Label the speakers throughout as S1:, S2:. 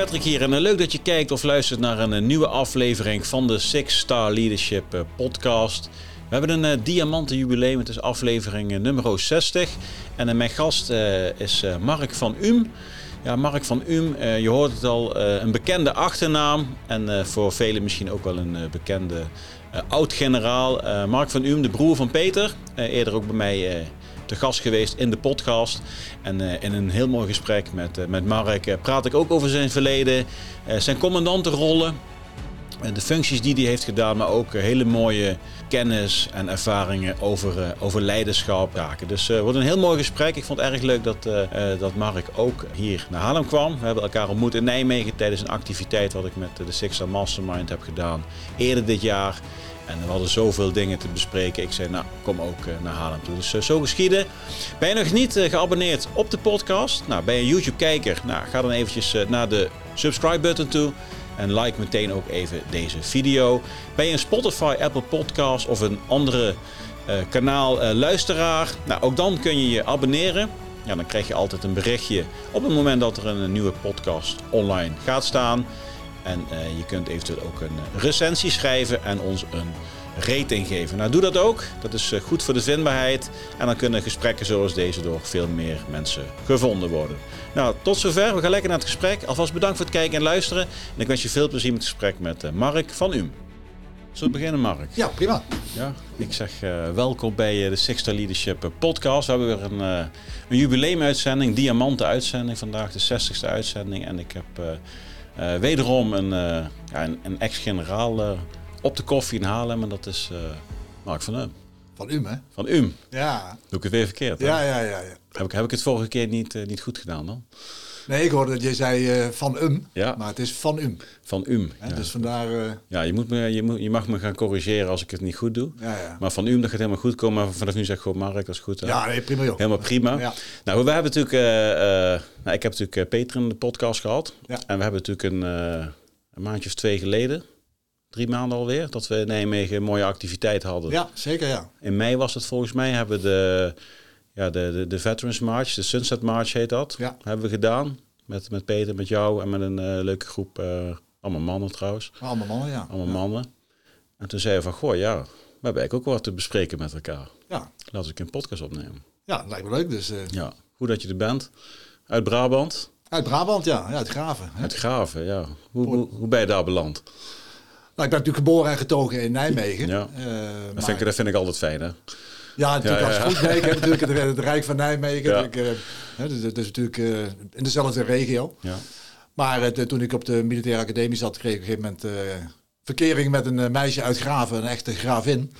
S1: Patrick hier en leuk dat je kijkt of luistert naar een nieuwe aflevering van de Six Star Leadership podcast. We hebben een diamanten jubileum, het is aflevering nummer 60 en mijn gast is Mark van Um. Ja, Mark van Um, je hoort het al, een bekende achternaam en voor velen misschien ook wel een bekende oud-generaal. Mark van Um, de broer van Peter, eerder ook bij mij te gast geweest in de podcast. En uh, in een heel mooi gesprek met, uh, met Mark uh, praat ik ook over zijn verleden, zijn commandantenrollen, de functies die hij heeft gedaan, maar ook hele mooie kennis en ervaringen over, over leiderschap raken. Dus het wordt een heel mooi gesprek. Ik vond het erg leuk dat, dat Mark ook hier naar Haarlem kwam. We hebben elkaar ontmoet in Nijmegen tijdens een activiteit wat ik met de Six Mastermind heb gedaan eerder dit jaar. En we hadden zoveel dingen te bespreken. Ik zei, nou, kom ook eh, naar Haarlem toe. Dus eh, zo geschieden. Ben je nog niet eh, geabonneerd op de podcast? Nou, ben je een YouTube-kijker? Nou, ga dan eventjes naar de subscribe-button toe. En like meteen ook even deze video. Ben je een Spotify, Apple Podcast of een andere kanaal luisteraar? Nou, ook dan kun je je abonneren. Ja, dan krijg je altijd een berichtje op het moment dat er een nieuwe podcast online gaat staan. En uh, je kunt eventueel ook een recensie schrijven en ons een rating geven. Nou, doe dat ook. Dat is uh, goed voor de vindbaarheid. En dan kunnen gesprekken zoals deze door veel meer mensen gevonden worden. Nou, tot zover. We gaan lekker naar het gesprek. Alvast bedankt voor het kijken en luisteren. En ik wens je veel plezier met het gesprek met uh, Mark van UM. Zullen we beginnen, Mark?
S2: Ja, prima.
S1: Ja, ik zeg welkom bij de Sixter Leadership podcast. We hebben weer een, een jubileumuitzending, diamanten uitzending. Vandaag de 60ste uitzending. En ik heb uh, wederom een, uh, ja, een, een ex-generaal uh, op de koffie in Haarlem. En dat is Mark van Um.
S2: Van Um, hè?
S1: Van Um.
S2: Ja.
S1: Doe ik het weer verkeerd?
S2: Ja, ja, ja, ja.
S1: Heb ik, heb ik het vorige keer niet, niet goed gedaan dan?
S2: Nee, ik hoorde dat je zei uh, van um, ja. maar het is van um.
S1: Van um.
S2: Ja, Dus vandaar. Uh...
S1: Ja, je, moet me, je, moet, je mag me gaan corrigeren als ik het niet goed doe.
S2: Ja, ja.
S1: Maar van um, dat gaat helemaal goed komen. Maar vanaf nu zeg ik gewoon Mark, dat is goed.
S2: Ja, nee, prima joh.
S1: Helemaal prima. Nou, we hebben natuurlijk. Uh, nou, ik heb natuurlijk Peter in de podcast gehad. Ja. En we hebben natuurlijk een, een maandje of twee geleden drie maanden alweer, dat we in Nijmegen een mooie activiteit hadden.
S2: Ja, zeker ja.
S1: In mei was het volgens mij, hebben we de, ja, de, de, de Veterans March, de Sunset March heet dat, ja. hebben we gedaan. Met, met Peter, met jou en met een uh, leuke groep, uh, allemaal mannen trouwens.
S2: Allemaal mannen, ja.
S1: Allemaal ja. mannen. En toen zeiden we van, goh, ja, we hebben eigenlijk ook wat te bespreken met elkaar.
S2: Ja.
S1: Laten we een podcast opnemen.
S2: Ja, lijkt me leuk. Dus, uh...
S1: Ja, goed dat je er bent. Uit Brabant.
S2: Uit Brabant, ja. ja uit Graven.
S1: Hè? Uit Graven, ja. Hoe, hoe, hoe ben je daar beland?
S2: Nou, ik ben natuurlijk geboren en getogen in Nijmegen.
S1: Ja. dat, maar... vind ik, dat vind ik altijd fijn, hè?
S2: Ja, natuurlijk als goed. Nee, ik heb natuurlijk het, het, Rijk van Nijmegen. Uh, dus, dat is natuurlijk uh, in dezelfde regio.
S1: Ja.
S2: Maar uh, toen ik op de militaire academie zat, kreeg ik op een gegeven moment verkering met een meisje uit Graven, een echte gravin.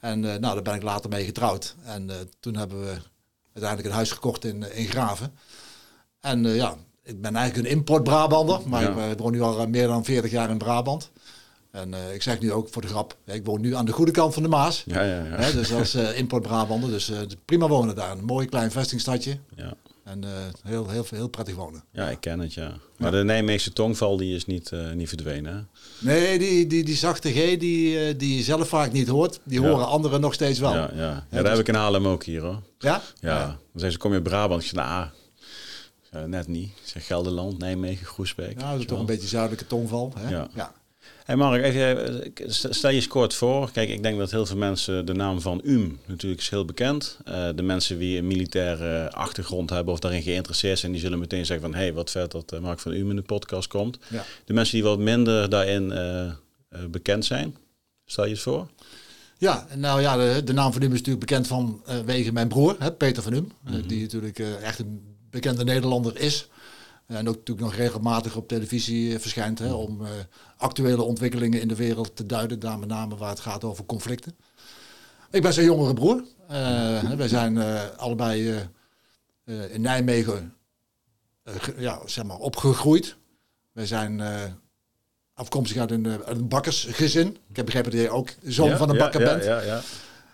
S2: En nou, daar ben ik later mee getrouwd. En toen hebben we uiteindelijk een huis gekocht in, in Graven. En ja, ik ben eigenlijk een import-Brabander, maar ik woon nu al meer dan 40 jaar in Brabant. En uh, ik zeg nu ook voor de grap, ik woon nu aan de goede kant van de Maas.
S1: Ja, ja, ja.
S2: Hè, dus als uh, import Brabander. Dus uh, prima wonen daar. Een mooi klein vestingstadje.
S1: Ja.
S2: En heel, heel, heel prettig wonen.
S1: Ja, ik ken het, ja. Maar de Nijmeegse tongval die is niet, niet verdwenen, hè?
S2: Nee, die, die, die zachte G die, die je zelf vaak niet hoort, die horen anderen nog steeds wel.
S1: Ja, ja. ja daar dus... heb ik in Haarlem ook hier, hoor.
S2: Ja?
S1: Ja. Dan zeggen ze, kom je in Brabant? Ik zeg, nou, net niet. Ik zeg Gelderland, Nijmegen, Groesbeek.
S2: Ja, dat is toch een beetje zuidelijke tongval, hè?
S1: Ja. Hey Mark, even, stel je eens kort voor. Kijk, ik denk dat heel veel mensen de naam van UM natuurlijk is heel bekend. Uh, de mensen die een militaire achtergrond hebben of daarin geïnteresseerd zijn, die zullen meteen zeggen van hé, hey, wat vet dat Mark van UM in de podcast komt.
S2: Ja.
S1: De mensen die wat minder daarin uh, uh, bekend zijn, stel je het voor?
S2: Ja, nou ja, de, de naam van UM is natuurlijk bekend vanwege mijn broer, hè, Peter van UM, mm -hmm. die natuurlijk echt een bekende Nederlander is. En ook natuurlijk nog regelmatig op televisie verschijnt hè, om uh, actuele ontwikkelingen in de wereld te duiden. Daar met name waar het gaat over conflicten. Ik ben zijn jongere broer. Uh, wij zijn uh, allebei in Nijmegen ja, zeg maar opgegroeid. Wij zijn afkomstig uit een, een bakkersgezin. Ik heb begrepen dat jij ook zoon
S1: ja,
S2: van een bakker
S1: ja,
S2: bent.
S1: Ja,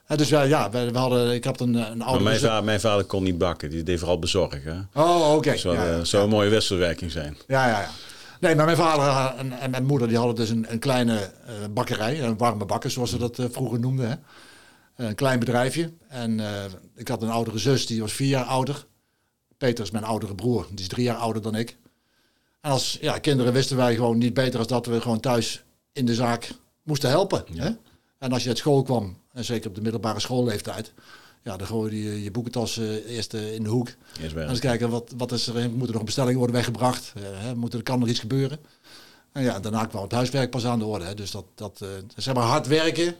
S2: dus uh, ja, we, we, hadden, ik had een, een oude...
S1: mijn, vader, mijn vader kon niet bakken, die deed vooral bezorgen.
S2: Oh, oké.
S1: Okay. zou ja, ja. een mooie wisselwerking zijn.
S2: Ja, ja, ja. Nee, maar mijn vader en, en mijn moeder die hadden dus een, een kleine uh, bakkerij, een warme bakker zoals ze dat vroeger noemden. Hè. Een klein bedrijfje. En ik had een oudere zus, die was vier jaar ouder. Peter is mijn oudere broer, die is drie jaar ouder dan ik. En als ja, kinderen wisten wij gewoon niet beter als dat we gewoon thuis in de zaak moesten helpen. Hè? En als je uit school kwam, en zeker op de middelbare schoolleeftijd, ja, dan gooi je je boekentas uh, eerst uh, in de hoek.
S1: Eerst
S2: en eens kijken, wat, wat is er, moet er nog een bestelling worden weggebracht? Uh, hè? Moet er, kan er iets gebeuren? En ja, daarna kwam het huiswerk pas aan de orde. Hè? Dus dat, dat zeg maar hard werken.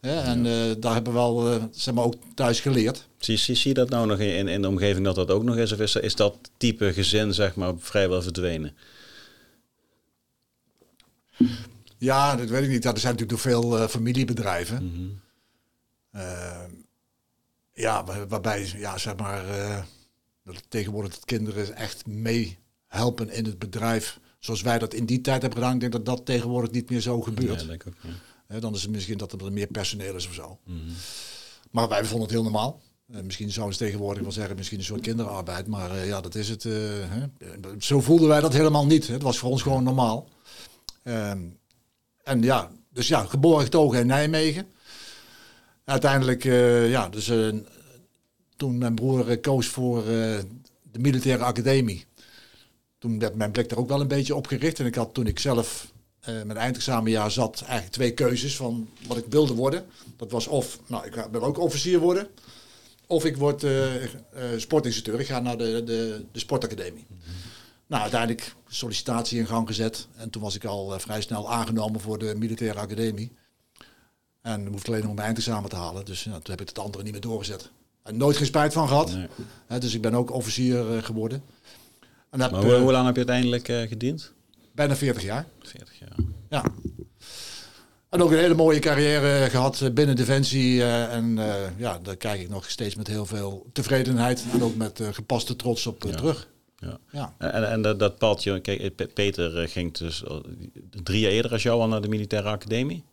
S2: Hè? En daar hebben we wel zeg maar ook thuis geleerd.
S1: Zie, zie, zie je dat nou nog in, in de omgeving dat dat ook nog is? Of is, is dat type gezin zeg maar vrijwel verdwenen?
S2: Ja, dat weet ik niet. Ja, er zijn natuurlijk nog veel familiebedrijven.
S1: Mhm.
S2: Ja, waarbij, ja, zeg maar, dat tegenwoordig dat kinderen echt meehelpen in het bedrijf. Zoals wij dat in die tijd hebben gedaan. Ik denk dat dat tegenwoordig niet meer zo gebeurt.
S1: Ja, denk ik ook, ja.
S2: dan is het misschien dat er meer personeel is of zo.
S1: Mhm.
S2: Maar wij vonden het heel normaal. Uh, misschien zouden ze tegenwoordig wel zeggen, misschien een soort kinderarbeid. Maar uh, ja, dat is het. Hè? Zo voelden wij dat helemaal niet. Het was voor ons gewoon normaal. Ehm, en ja, dus ja, geboren getogen in Nijmegen uiteindelijk, uh, ja, dus uh, toen mijn broer uh, koos voor de militaire academie, toen werd mijn blik daar ook wel een beetje op gericht. En ik had toen ik zelf mijn eindexamenjaar zat, eigenlijk twee keuzes van wat ik wilde worden. Dat was of, nou, ik wil ook officier worden, of ik word sportinstructeur. Ik ga naar de, de, de sportacademie. Nou, uiteindelijk sollicitatie in gang gezet. En toen was ik al vrij snel aangenomen voor de militaire academie. En dan hoefde alleen nog mijn eindexamen te halen. Dus ja, toen heb ik het andere niet meer doorgezet. En nooit geen spijt van gehad. Nee. dus ik ben ook officier uh, geworden.
S1: En maar hoe, hoe, lang heb je uiteindelijk uh, gediend?
S2: Bijna 40 jaar.
S1: 40 jaar.
S2: Ja. En ook een hele mooie carrière gehad eh, binnen Defensie. en ja, daar kijk ik nog steeds met heel veel tevredenheid. En ook met gepaste trots op
S1: ja.
S2: terug.
S1: Ja. ja. En, en dat, dat padje, kijk, Peter ging dus drie jaar eerder als jou al naar de militaire academie.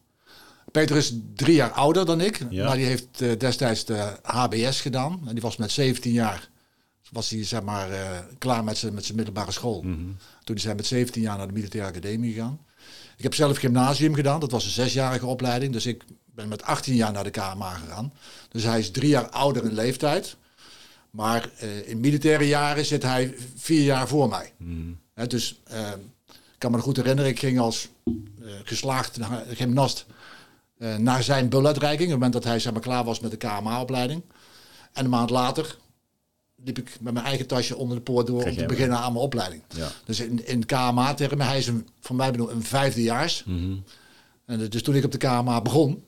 S2: Peter is drie jaar ouder dan ik, maar die heeft uh, destijds de HBS gedaan. En die was met 17 jaar was hij zeg maar, uh, klaar met zijn met middelbare school.
S1: Mm -hmm.
S2: Toen is hij met 17 jaar naar de militaire academie gegaan. Ik heb zelf gymnasium gedaan, dat was een zesjarige opleiding. Dus ik ben met 18 jaar naar de KMA gegaan. Dus hij is drie jaar ouder in leeftijd. Maar uh, in militaire jaren zit hij vier jaar voor mij.
S1: Mm.
S2: He, dus ik kan me goed herinneren, ik ging als geslaagd gymnast naar zijn buluitreiking. Op het moment dat hij zeg maar, klaar was met de KMA-opleiding. En een maand later liep ik met mijn eigen tasje onder de poort door om te beginnen aan mijn opleiding.
S1: Ja.
S2: Dus in, in KMA-termen, hij is een, van mij bedoel een vijfdejaars.
S1: Mm -hmm.
S2: En dus toen ik op de KMA begon,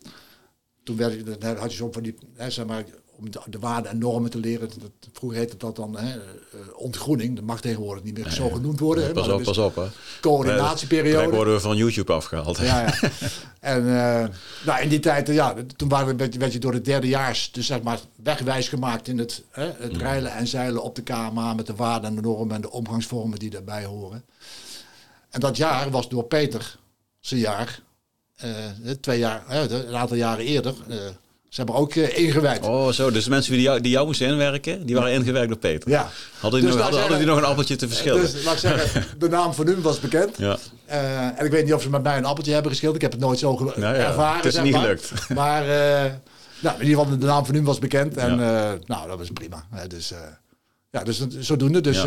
S2: toen werd, dan had je zo van die, hè, zeg maar, om de, de waarden en normen te leren. Dat, vroeger heette dat dan hè, uh, ontgroening. Dat mag tegenwoordig niet meer nee, zo genoemd worden.
S1: Pas op, pas op. Hè.
S2: Coördinatieperiode.
S1: Dan worden we van YouTube afgehaald.
S2: Ja, ja. en uh, nou, in die tijd, ja, toen waren we, werd je door de derdejaars dus zeg maar wegwijs gemaakt in het, hè, het mm. rijlen en zeilen op de KMA met de waarden en de normen en de omgangsvormen die daarbij horen. En dat jaar was door Peter zijn jaar, uh, twee jaar, een aantal jaren eerder, ze hebben ook uh, ingewerkt.
S1: Oh, zo. Dus de mensen die jou, die jou moesten inwerken, die waren ingewerkt door Peter.
S2: Ja.
S1: Hadden die, dus nog, hadden, hadden die nog een appeltje te verschillen?
S2: Dus laat ik zeggen, de naam van hun was bekend.
S1: Ja.
S2: Uh, en ik weet niet of ze met mij een appeltje hebben geschild. Ik heb het nooit zo
S1: nou ja,
S2: ervaren.
S1: Het is niet
S2: maar.
S1: gelukt.
S2: Maar uh, nou, in ieder geval, de naam van hun was bekend. En ja. nou, dat was prima. dus, ja, dus zodoende. Dus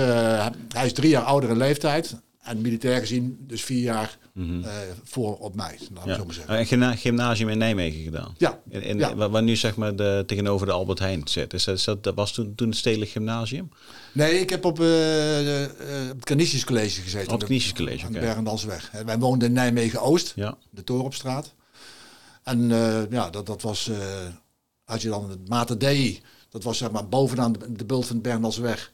S2: hij is drie jaar ouder in leeftijd. En militair gezien dus vier jaar
S1: mm -hmm.
S2: uh, voor op mij. Laat
S1: ja.
S2: zo maar zeggen.
S1: En gymnasium in Nijmegen gedaan?
S2: Ja. Ja.
S1: Waar nu zeg maar de, tegenover de Albert Heijn zit. Is dat, is dat, was toen, toen het Stedelijk Gymnasium?
S2: Nee, ik heb op, uh, uh, het Canisius College gezeten.
S1: Op het Canisius College,
S2: oké. Wij woonden in Nijmegen-Oost,
S1: ja.
S2: de Torenopstraat. En ja, dat, dat was, als je dan het Mater Dei, dat was zeg maar bovenaan de, de bult van de Bergendalsweg.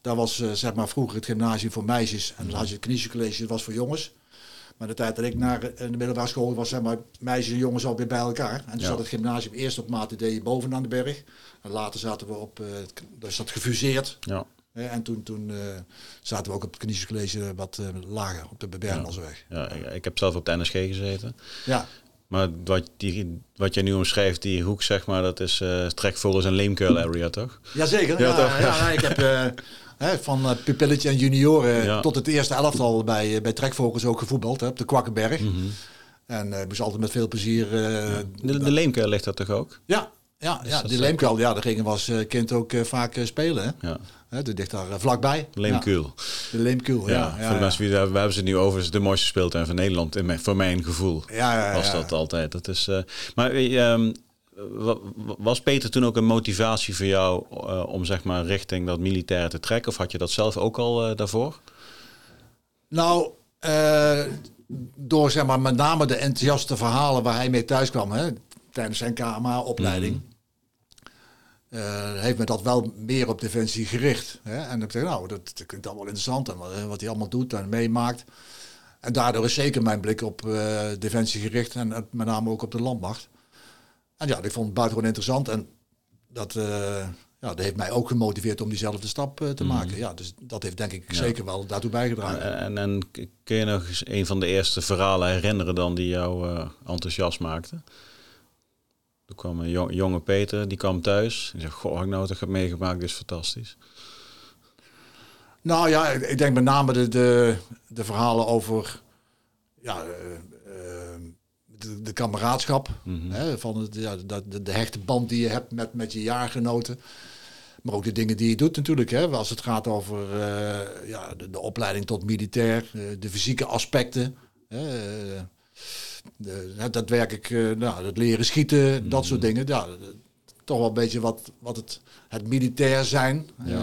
S2: Daar was uh, zeg maar vroeger het gymnasium voor meisjes en het Knische College, dat was voor jongens. Maar de tijd dat ik naar de middelbare school was, zeg maar meisjes en jongens alweer bij elkaar. En toen ja. zat het gymnasium eerst op Maat D bovenaan de berg. En later zaten we op, uh, dus dat gefuseerd.
S1: Ja.
S2: En toen, toen uh, zaten we ook op het Knische College wat lager, op de Bernalsweg.
S1: Ja. ja, ik heb zelf op de NSG gezeten.
S2: Ja.
S1: Maar wat, die, wat jij nu omschrijft, die hoek zeg maar, dat is uh, trekvogels en leemkuil area, toch?
S2: Jazeker. Ja, ja, toch? ja, ja ik heb hè, van uh, pupilletje en junioren ja. tot het eerste elftal bij, bij trekvogels ook gevoetbald, hè, op de Kwakkenberg.
S1: Mm -hmm.
S2: En uh, moest altijd met veel plezier...
S1: De, de leemkuil ligt dat toch ook?
S2: Ja, ja, ja die leemkuil, ja, daar gingen we als kind ook vaak spelen. Hè?
S1: Ja.
S2: Hè, dat ligt daar eh, vlakbij.
S1: Leemkuul.
S2: Ja, de Leemkuul, ja.
S1: Ja,
S2: ja,
S1: voor de mensen die daar, we hebben ze nu over, is de mooiste speeltuin van Nederland, in mijn, voor mijn gevoel.
S2: Ja, ja,
S1: was dat altijd. Dat is, eh, maar eh, wa- was Peter toen ook een motivatie voor jou eh, om zeg maar richting dat militaire te trekken? Of had je dat zelf ook al eh, daarvoor?
S2: Nou, eh, door zeg maar met name de enthousiaste verhalen waar hij mee thuis kwam hè, tijdens zijn KMA-opleiding, eh, heeft me dat wel meer op defensie gericht. Hè. En ik zeg, nou, dat, dat klinkt allemaal interessant en wat, wat hij allemaal doet en meemaakt. En daardoor is zeker mijn blik op defensie gericht en met name ook op de landmacht. En ja, ik vond het buitengewoon interessant en dat, eh, ja, dat heeft mij ook gemotiveerd om diezelfde stap eh, te maken. Ja, dus dat heeft denk ik zeker wel daartoe bijgedragen.
S1: En, en k- kun je nog eens een van de eerste verhalen herinneren dan die jou eh, enthousiast maakte? Toen kwam een jong- jonge Peter, die kwam thuis. Die zei, goh, ik nou toch heb meegemaakt, dit is fantastisch.
S2: Nou ja, ik, denk met name de, de, de verhalen over ja, eh, eh, de, de kameraadschap. hè, van het, ja, de, de, hechte band die je hebt met, met je jaargenoten. Maar ook de dingen die je doet natuurlijk. Hè, als het gaat over eh, ja, de, de opleiding tot militair, eh, de fysieke aspecten. Eh, de, het daadwerkelijk uh, nou, het leren schieten, dat soort dingen. Ja, toch wel een beetje wat, wat het, het militair zijn.
S1: Ja.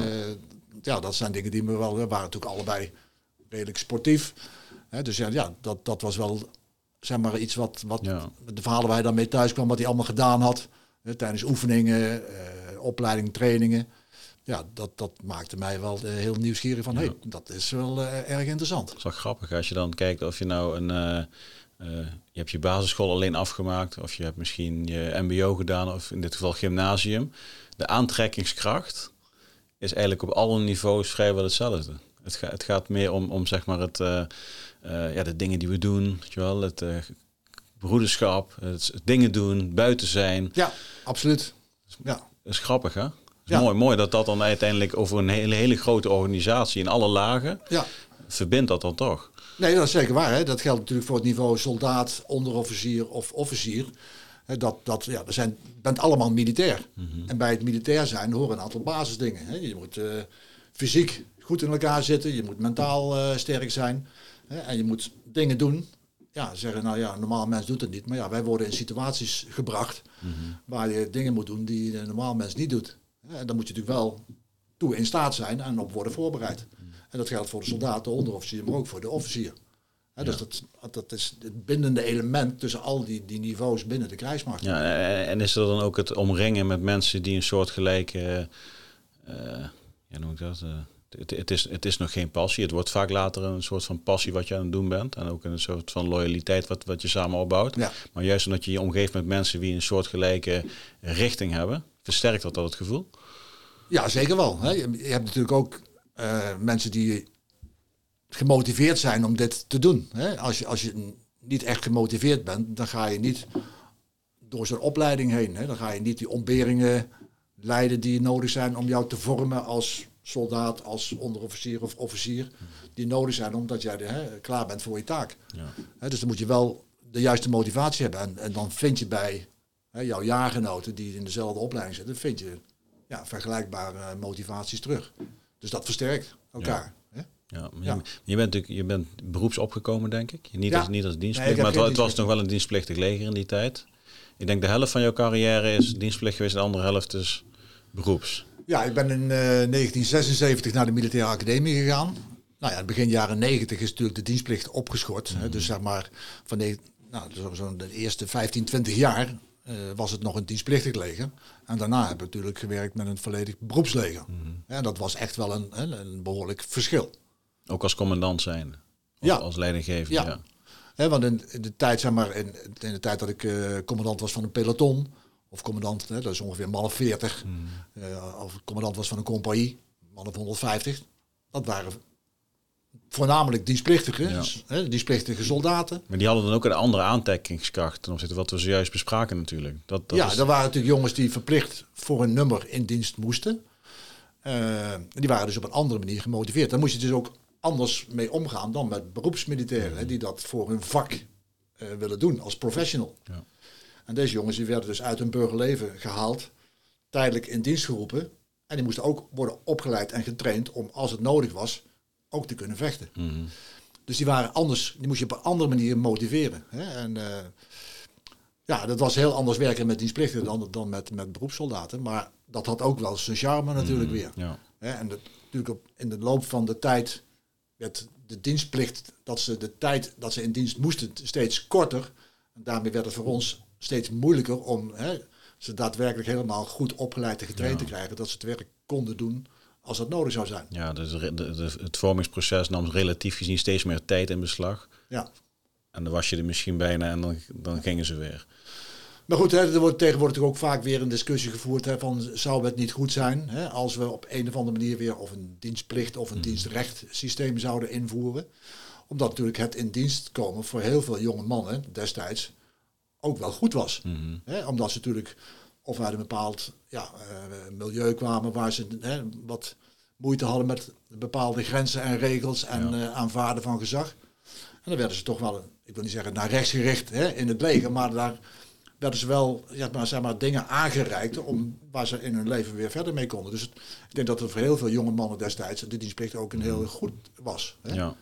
S2: Ja, dat zijn dingen die me wel... We waren natuurlijk allebei redelijk sportief. Hè, dus ja, ja dat, dat was wel zeg maar iets wat, wat
S1: Ja.
S2: de verhalen waar hij dan mee thuis kwam, wat hij allemaal gedaan had. Hè, tijdens oefeningen, eh, opleiding, trainingen. Ja, dat, dat maakte mij wel eh, heel nieuwsgierig van, hey, dat is wel eh, erg interessant.
S1: Dat is wel grappig als je dan kijkt of je nou een... je hebt je basisschool alleen afgemaakt, of je hebt misschien je mbo gedaan, of in dit geval gymnasium. De aantrekkingskracht is eigenlijk op alle niveaus vrijwel hetzelfde. Het, ga, het gaat meer om, om zeg maar het, eh, ja, de dingen die we doen, weet je wel, het eh, broederschap, het, het dingen doen, buiten zijn.
S2: Ja, absoluut. Ja.
S1: Dat is grappig, hè? Is
S2: Ja.
S1: mooi, mooi dat dat dan uiteindelijk over een hele, hele grote organisatie in alle lagen
S2: ja.
S1: verbindt dat dan toch.
S2: Nee, dat is zeker waar. Hè. Dat geldt natuurlijk voor het niveau soldaat, onderofficier of officier. Dat, dat, ja, we zijn, je bent allemaal militair. En bij het militair zijn horen een aantal basisdingen. Hè. Je moet eh, fysiek goed in elkaar zitten. Je moet mentaal sterk zijn. En je moet dingen doen. Ja, zeggen, nou ja, een normaal mens doet het niet. Maar ja, wij worden in situaties gebracht waar je dingen moet doen die een normaal mens niet doet. En dan moet je natuurlijk wel toe in staat zijn en op worden voorbereid. En dat geldt voor de soldaat, de onderofficier, maar ook voor de officier. Dus dat, dat is het bindende element tussen al die, die niveaus binnen de krijgsmacht.
S1: Ja, en- is er dan ook het omringen met mensen die een soort gelijke, eh ja, noem ik dat? eh, het, het, is, het is nog geen passie. Het wordt vaak later een soort van passie wat je aan het doen bent. En ook een soort van loyaliteit wat, wat je samen opbouwt.
S2: Ja.
S1: Maar juist omdat je je omgeeft met mensen die een soort gelijke richting hebben, versterkt dat dat het gevoel.
S2: Ja, zeker wel. Hè. Je je hebt natuurlijk ook eh, mensen die gemotiveerd zijn om dit te doen. Hè. Als, je, als je niet echt gemotiveerd bent, dan ga je niet door zo'n opleiding heen. Hè. Dan ga je niet die ontberingen leiden die nodig zijn om jou te vormen als soldaat, als onderofficier of officier. Die nodig zijn omdat jij hè, klaar bent voor je taak.
S1: Ja.
S2: Hè, dus dan moet je wel de juiste motivatie hebben. En, en dan vind je bij hè, jouw jaargenoten die in dezelfde opleiding zitten, vind je ja, vergelijkbare motivaties terug. Dus dat versterkt elkaar. hè?
S1: Ja, maar
S2: Ja.
S1: Je, je bent natuurlijk je bent beroeps opgekomen, denk ik. Niet, als, niet als dienstplicht, maar het was nog wel een dienstplichtig leger in die tijd. Ik denk de helft van jouw carrière is dienstplicht geweest, de andere helft is beroeps.
S2: Ja, ik ben in eh, 1976 naar de militaire academie gegaan. Nou ja, begin jaren 90 is natuurlijk de dienstplicht opgeschort. Hè, dus zeg maar, van de, nou, zo- zo'n de eerste 15, 20 jaar eh, was het nog een dienstplichtig leger. En daarna heb ik natuurlijk gewerkt met een volledig beroepsleger. En dat was echt wel een, een, een behoorlijk verschil.
S1: Ook als commandant zijn. Of
S2: Ja.
S1: als leidinggever.
S2: Ja.
S1: Ja.
S2: Want in, in de tijd, zeg maar, in, in de tijd dat ik eh, commandant was van een peloton, of commandant, hè, dat is ongeveer man of 40, eh, of commandant was van een compagnie, man of 150, dat waren voornamelijk dienstplichtige,
S1: Ja.
S2: dus, hè, dienstplichtige soldaten.
S1: Maar die hadden dan ook een andere aantrekkingskracht ten opzichte van wat we zojuist bespraken natuurlijk. Dat, dat
S2: ja,
S1: is,
S2: er waren natuurlijk jongens die verplicht voor een nummer in dienst moesten. Eh, die waren dus op een andere manier gemotiveerd. Daar moest je dus ook anders mee omgaan dan met beroepsmilitairen, hè, die dat voor hun vak eh, willen doen als professional.
S1: Ja.
S2: En deze jongens die werden dus uit hun burgerleven gehaald, tijdelijk in dienst geroepen. En die moesten ook worden opgeleid en getraind om, als het nodig was, ook te kunnen vechten.
S1: Mhm.
S2: Dus die waren anders, die moest je op een andere manier motiveren. Hè? En eh, ja, dat was heel anders werken met dienstplichtigen dan, dan met, met beroepssoldaten. Maar dat had ook wel zijn charme natuurlijk weer.
S1: Ja.
S2: Hè? En dat, natuurlijk op, in de loop van de tijd werd de dienstplicht, dat ze de tijd dat ze in dienst moesten, steeds korter. En daarmee werd het voor ons steeds moeilijker om hè, ze daadwerkelijk helemaal goed opgeleid en getraind
S1: Ja.
S2: te krijgen. Dat ze het werk konden doen als dat nodig zou zijn.
S1: Ja, dus de, de, de- het vormingsproces nam relatief gezien steeds meer tijd in beslag.
S2: Ja.
S1: En dan was je er misschien bijna en dan, dan gingen ze weer.
S2: Maar goed, hè, er wordt tegenwoordig ook vaak weer een discussie gevoerd hè, van zou het niet goed zijn hè, als we op een of andere manier weer of een dienstplicht of een dienstrecht systeem zouden invoeren. Omdat natuurlijk het in dienst komen voor heel veel jonge mannen destijds ook wel goed was.
S1: Mhm.
S2: Hè, omdat ze natuurlijk of uit een bepaald ja, eh, milieu kwamen waar ze hè, wat moeite hadden met bepaalde grenzen en regels en
S1: Ja.
S2: eh, aanvaarden van gezag. En dan werden ze toch wel, ik wil niet zeggen naar rechts gericht hè, in het leger, maar daar werden ze wel ja, maar, zeg maar, dingen aangereikt om, waar ze in hun leven weer verder mee konden. Dus het- ik denk dat het voor heel veel jonge mannen destijds de dienstplicht ook een heel goed was. Hè.
S1: Ja.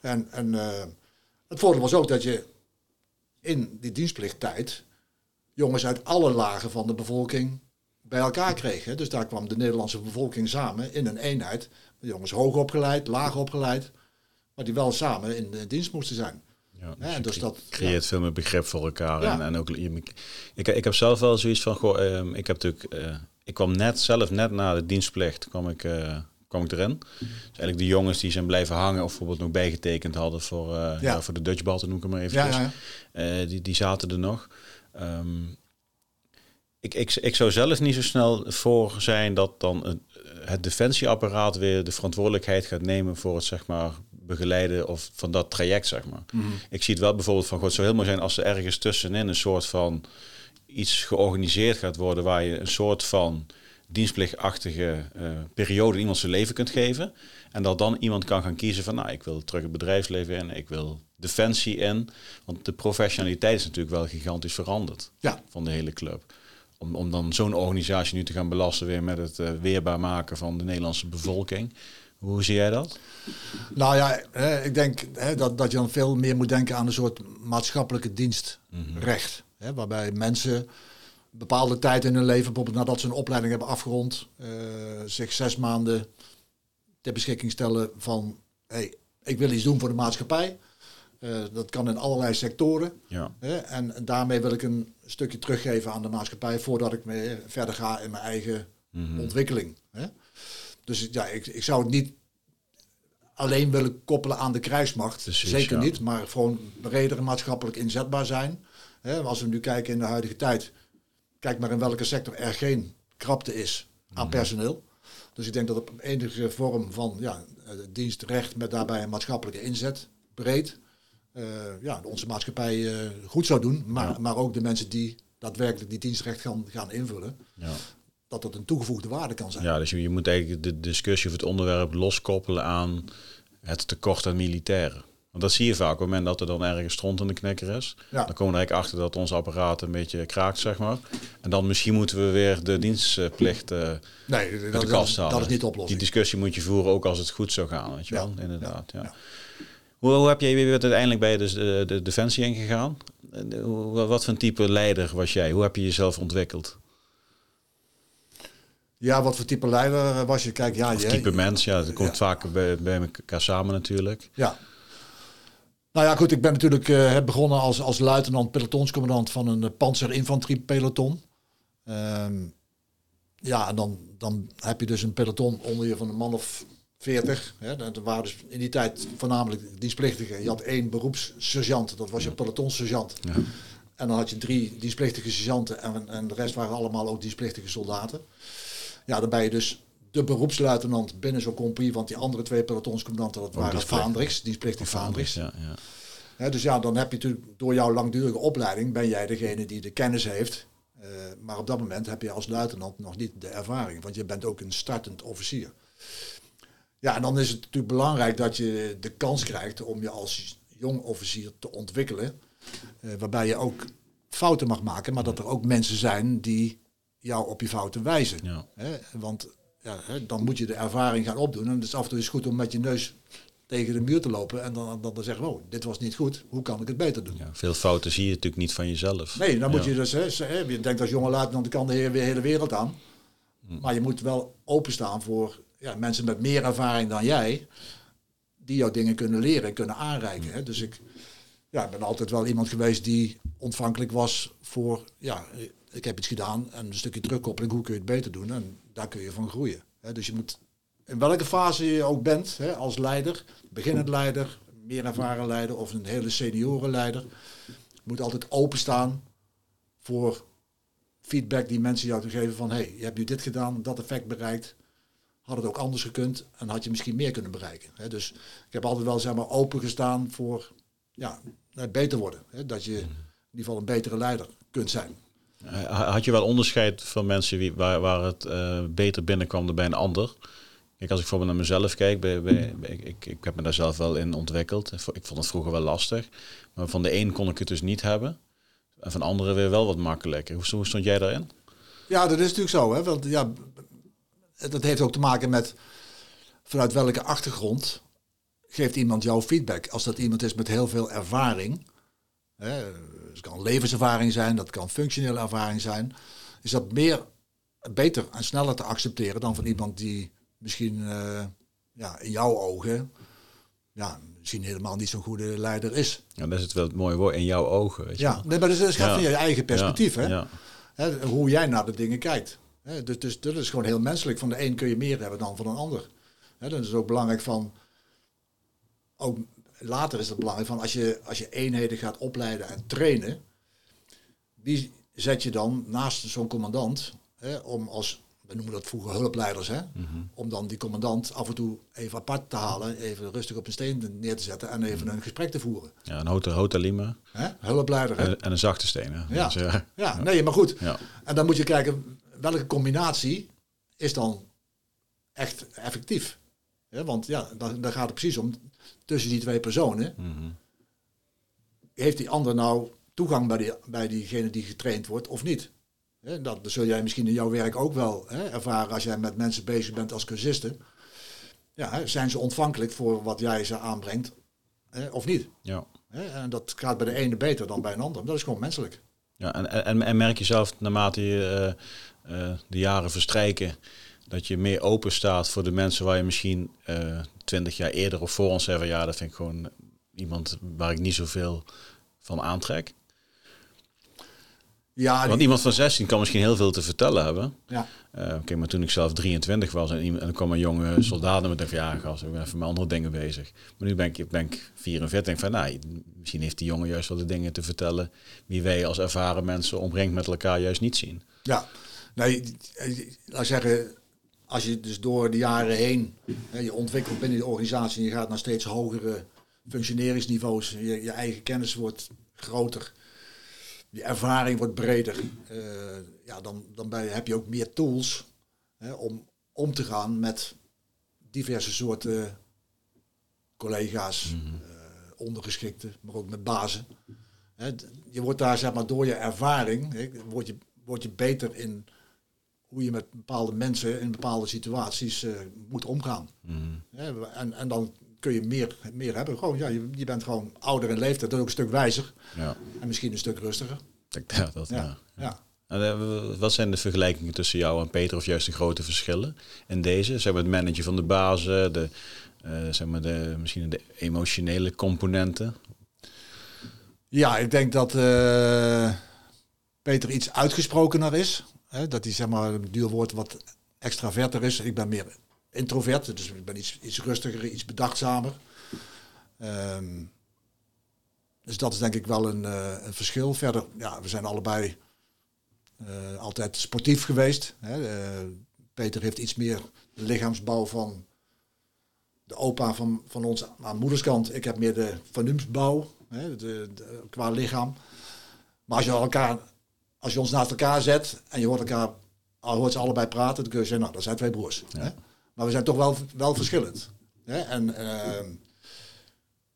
S2: En, en eh, het voordeel was ook dat je in die dienstplichttijd jongens uit alle lagen van de bevolking bij elkaar kreeg. Hè. Dus daar kwam de Nederlandse bevolking samen in een eenheid. Jongens hoog opgeleid, laag opgeleid, maar die wel samen in de dienst moesten zijn.
S1: Ja,
S2: dus
S1: cre-
S2: dat,
S1: creëert veel meer begrip voor elkaar. En, en ook, ik, ik heb zelf wel zoiets van, goh, ehm, ik heb natuurlijk, eh, ik kwam net zelf, net na de dienstplicht, kwam ik, eh, kwam ik erin. Dus eigenlijk de jongens die zijn blijven hangen of bijvoorbeeld nog bijgetekend hadden voor, eh, ja.
S2: Ja.
S1: voor de Dutch Ball, noem ik het maar even.
S2: ja,
S1: Eh, die, die zaten er nog. Ehm, ik, ik, ik zou zelf niet zo snel voor zijn dat dan het, het defensieapparaat weer de verantwoordelijkheid gaat nemen voor het zeg maar begeleiden of van dat traject zeg maar.
S2: Mhm.
S1: Ik zie het wel bijvoorbeeld van, god, het zou heel mooi zijn als er ergens tussenin een soort van iets georganiseerd gaat worden waar je een soort van dienstplichtachtige eh, periode in iemand zijn leven kunt geven. En dat dan iemand kan gaan kiezen van, nou, ik wil terug het bedrijfsleven in, ik wil defensie in. Want de professionaliteit is natuurlijk wel gigantisch veranderd
S2: ja.
S1: van de hele club. Om, om dan zo'n organisatie nu te gaan belasten weer met het eh, weerbaar maken van de Nederlandse bevolking. Hoe zie jij dat?
S2: Nou ja, hè, ik denk hè, dat, dat je dan veel meer moet denken aan een soort maatschappelijke dienstrecht. Hè, waarbij mensen bepaalde tijd in hun leven, bijvoorbeeld nadat ze een opleiding hebben afgerond, eh, zich zes maanden ter beschikking stellen van hey, ik wil iets doen voor de maatschappij. Eh, dat kan in allerlei sectoren.
S1: Ja.
S2: En, daarmee wil ik een stukje teruggeven aan de maatschappij voordat ik mee verder ga in mijn eigen
S1: Mhm.
S2: ontwikkeling. Dus ja, ik, ik zou het niet alleen willen koppelen aan de krijgsmacht.
S1: Precies,
S2: Zeker
S1: ja.
S2: niet, maar gewoon breder maatschappelijk inzetbaar zijn. Als we nu kijken in de huidige tijd, kijk maar in welke sector er geen krapte is aan
S1: Mhm.
S2: personeel. Dus ik denk dat op enige vorm van ja, eh, dienstrecht met daarbij een maatschappelijke inzet, breed, eh, ja, onze maatschappij eh, goed zou doen. Maar,
S1: Ja.
S2: maar ook de mensen die daadwerkelijk die dienstrecht gaan, gaan invullen,
S1: Ja.
S2: dat dat een toegevoegde waarde kan zijn.
S1: Ja, dus je, je moet eigenlijk de discussie of het onderwerp loskoppelen aan het tekort aan militairen. Want dat zie je vaak op het moment dat er dan ergens stront in de knikker is.
S2: Ja.
S1: Dan komen we eigenlijk achter dat ons apparaat een beetje kraakt, zeg maar. En dan misschien moeten we weer de dienstplicht eh
S2: Nee, dat,
S1: de kast
S2: is-
S1: halen.
S2: dat is niet de
S1: Die
S2: oplossing.
S1: discussie moet je voeren ook als het goed zou gaan, weet je
S2: Ja.
S1: wel? Inderdaad, ja.
S2: ja.
S1: Hoe, hoe heb jij weer uiteindelijk bij de, de, de Defensie ingegaan? Eh, Wat voor een type leider was jij? Hoe heb je jezelf ontwikkeld?
S2: Ja, wat voor type leider was je? Kijk, ja,
S1: Of
S2: je,
S1: type mens? Ja, dat komt vaak bij, bij elkaar samen natuurlijk.
S2: Ja. Nou ja, goed, ik ben natuurlijk eh, begonnen als, als luitenant pelotonscommandant van een uh, panzerinfanteriepeloton. Ehm ja, en dan, dan heb je dus een peloton onder je van een man of 40. Hè. Er waren dus in die tijd voornamelijk dienstplichtigen. Je had één beroepssergeant, dat was je pelotonsergeant.
S1: Ja.
S2: En dan had je drie dienstplichtige sergeanten en, en de rest waren allemaal ook dienstplichtige soldaten. Ja, dan ben je dus de beroepsluitenant binnen zo'n compagnie, want die andere twee pelotonscommandanten, dat waren
S1: dienstplichtig.
S2: vaandrigs, dienstplichtige vaandrigs.
S1: Ja, ja.
S2: Dus ja, dan heb je natuurlijk door jouw langdurige opleiding, ben jij degene die de kennis heeft. Eh, maar op dat moment heb je als luitenant nog niet de ervaring, want je bent ook een startend officier. Ja, en dan is het natuurlijk belangrijk dat je de kans krijgt om je als jong officier te ontwikkelen. eh, waarbij je ook fouten mag maken, maar dat er ook mensen zijn die jou op je fouten wijzen.
S1: Ja.
S2: Hè? Want ja, dan moet je de ervaring gaan opdoen. En het is af en toe is goed om met je neus tegen de muur te lopen en dan, dan, dan zeggen, oh, dit was niet goed, hoe kan ik het beter doen?
S1: Ja, veel fouten zie je natuurlijk niet van jezelf.
S2: Nee, dan moet je dus, hè, je denkt als jonge luitenant, dan kan de heer weer de hele wereld aan.
S1: Hm.
S2: Maar je moet wel openstaan voor ja, mensen met meer ervaring dan jij, die jou dingen kunnen leren en kunnen aanreiken. Hè. Dus ik ja, ik ben altijd wel iemand geweest die ontvankelijk was voor, ja, ik heb iets gedaan en een stukje terugkoppeling, hoe kun je het beter doen? En daar kun je van groeien. Dus je moet, in welke fase je ook bent, als leider, beginnend leider, meer ervaren leider of een hele senioren leider, moet altijd openstaan voor feedback die mensen jou te geven van hey, je hebt nu dit gedaan, dat effect bereikt. Had het ook anders gekund en had je misschien meer kunnen bereiken. Dus ik heb altijd wel zeg maar open gestaan voor ja, beter worden. Dat je in ieder geval een betere leider kunt zijn.
S1: Had je wel onderscheid van mensen wie, waar, waar het eh, beter binnenkwam dan bij een ander? Kijk, als ik bijvoorbeeld naar mezelf kijk, bij, bij, ik, ik, ik heb me daar zelf wel in ontwikkeld. Ik vond het vroeger wel lastig. Maar van de een kon ik het dus niet hebben. En van anderen weer wel wat makkelijker. Hoe, stond jij daarin?
S2: Ja, dat is natuurlijk zo. Hè? Want ja, dat heeft ook te maken met vanuit welke achtergrond geeft iemand jouw feedback. Als dat iemand is met heel veel ervaring, het kan levenservaring zijn, dat kan functionele ervaring zijn, is dat meer beter en sneller te accepteren dan van iemand die misschien eh, ja, in jouw ogen ja, misschien helemaal niet zo'n goede leider is.
S1: Ja, dat is het wel het mooie woord in jouw ogen. Weet je
S2: Ja,
S1: wel.
S2: nee, maar dat is, dat gaat
S1: Ja.
S2: van je eigen perspectief.
S1: Ja,
S2: hè?
S1: ja.
S2: Hè, hoe jij naar de dingen kijkt. Hè, dus, dus dat is gewoon heel menselijk. Van de een kun je meer hebben dan van een ander. Hè, dat is ook belangrijk van. Ook later is het belangrijk van als je, als je eenheden gaat opleiden en trainen. Wie zet je dan naast zo'n commandant hè, om als, we noemen dat vroeger hulpleiders, hè, om dan die commandant af en toe even apart te halen, even rustig op een steen neer te zetten en even een gesprek te voeren.
S1: Ja, een hotel, hotelima
S2: Hè? Hulpleider. Hè?
S1: en, en een zachte steen. hè.
S2: Ja.
S1: Dus, ja.
S2: Ja, nee, maar goed.
S1: Ja.
S2: En dan moet je kijken welke combinatie is dan echt effectief. Want ja, daar, daar gaat het precies om. Tussen die twee personen
S1: Mhm.
S2: heeft die ander nou toegang bij, die, bij diegene die getraind wordt of niet. Dat zul jij misschien in jouw werk ook wel ervaren als jij met mensen bezig bent als cursisten. Ja, zijn ze ontvankelijk voor wat jij ze aanbrengt of niet?
S1: Ja.
S2: En dat gaat bij de ene beter dan bij een ander. Dat is gewoon menselijk.
S1: Ja, en, en, en merk je zelf naarmate je eh, eh, de jaren verstrijken, dat je meer open staat voor de mensen waar je misschien eh, twintig jaar eerder of voor ons zei van ja, dat vind ik gewoon iemand waar ik niet zoveel van aantrek.
S2: Ja,
S1: Want
S2: die-
S1: iemand van 16 kan misschien heel veel te vertellen hebben.
S2: ja.
S1: Eh Oké, maar toen ik zelf 23 was en, iemand- en er kwam een jonge soldaat en ik dacht van ja, gast, ik ben even met andere dingen bezig. Maar nu ben ik, ben ik 44 en denk van nou, misschien heeft die jongen juist wel de dingen te vertellen die wij als ervaren mensen omringd met elkaar juist niet zien.
S2: Ja, eh, laat zeggen, als je dus door de jaren heen hè, je ontwikkelt binnen de organisatie en je gaat naar steeds hogere functioneringsniveaus, je, je eigen kennis wordt groter, je ervaring wordt breder, eh, ja, dan, dan heb je ook meer tools hè, om om te gaan met diverse soorten collega's, eh, ondergeschikten, maar ook met bazen. Hè, je wordt daar zeg maar door je ervaring, hè, word, je, word je beter in hoe je met bepaalde mensen in bepaalde situaties eh, moet omgaan. Hè, en, en dan kun je meer, meer hebben. Gewoon, ja, je, je bent gewoon ouder in leeftijd, ook een stuk wijzer
S1: Ja,
S2: en misschien een stuk rustiger.
S1: ik- ja, dat,
S2: Ja,
S1: ja. En, eh, wat zijn de vergelijkingen tussen jou en Peter of juist de grote verschillen in deze? Zeg maar het managen van de bazen, de, eh, zeg maar de, misschien de emotionele componenten.
S2: Ja, ik denk dat Peter iets uitgesprokener is. Hè, dat hij zeg maar een duur woord wat extraverter is. Ik ben meer introvert, dus ik ben iets, iets rustiger, iets bedachtzamer. Ehm, dus dat is denk ik wel een, eh, verschil. Verder, ja, we zijn allebei eh, altijd sportief geweest. Hè. Eh, Peter heeft iets meer de lichaamsbouw van de opa van, van ons aan moederskant. Ik heb meer de vanumsbouw qua lichaam. Maar als je, elkaar, als je ons naast elkaar zet en je hoort elkaar al hoort ze allebei praten, dan kun je zeggen, nou, dat zijn twee broers. Hè? Maar we zijn toch wel, wel verschillend. Hè? En, ehm,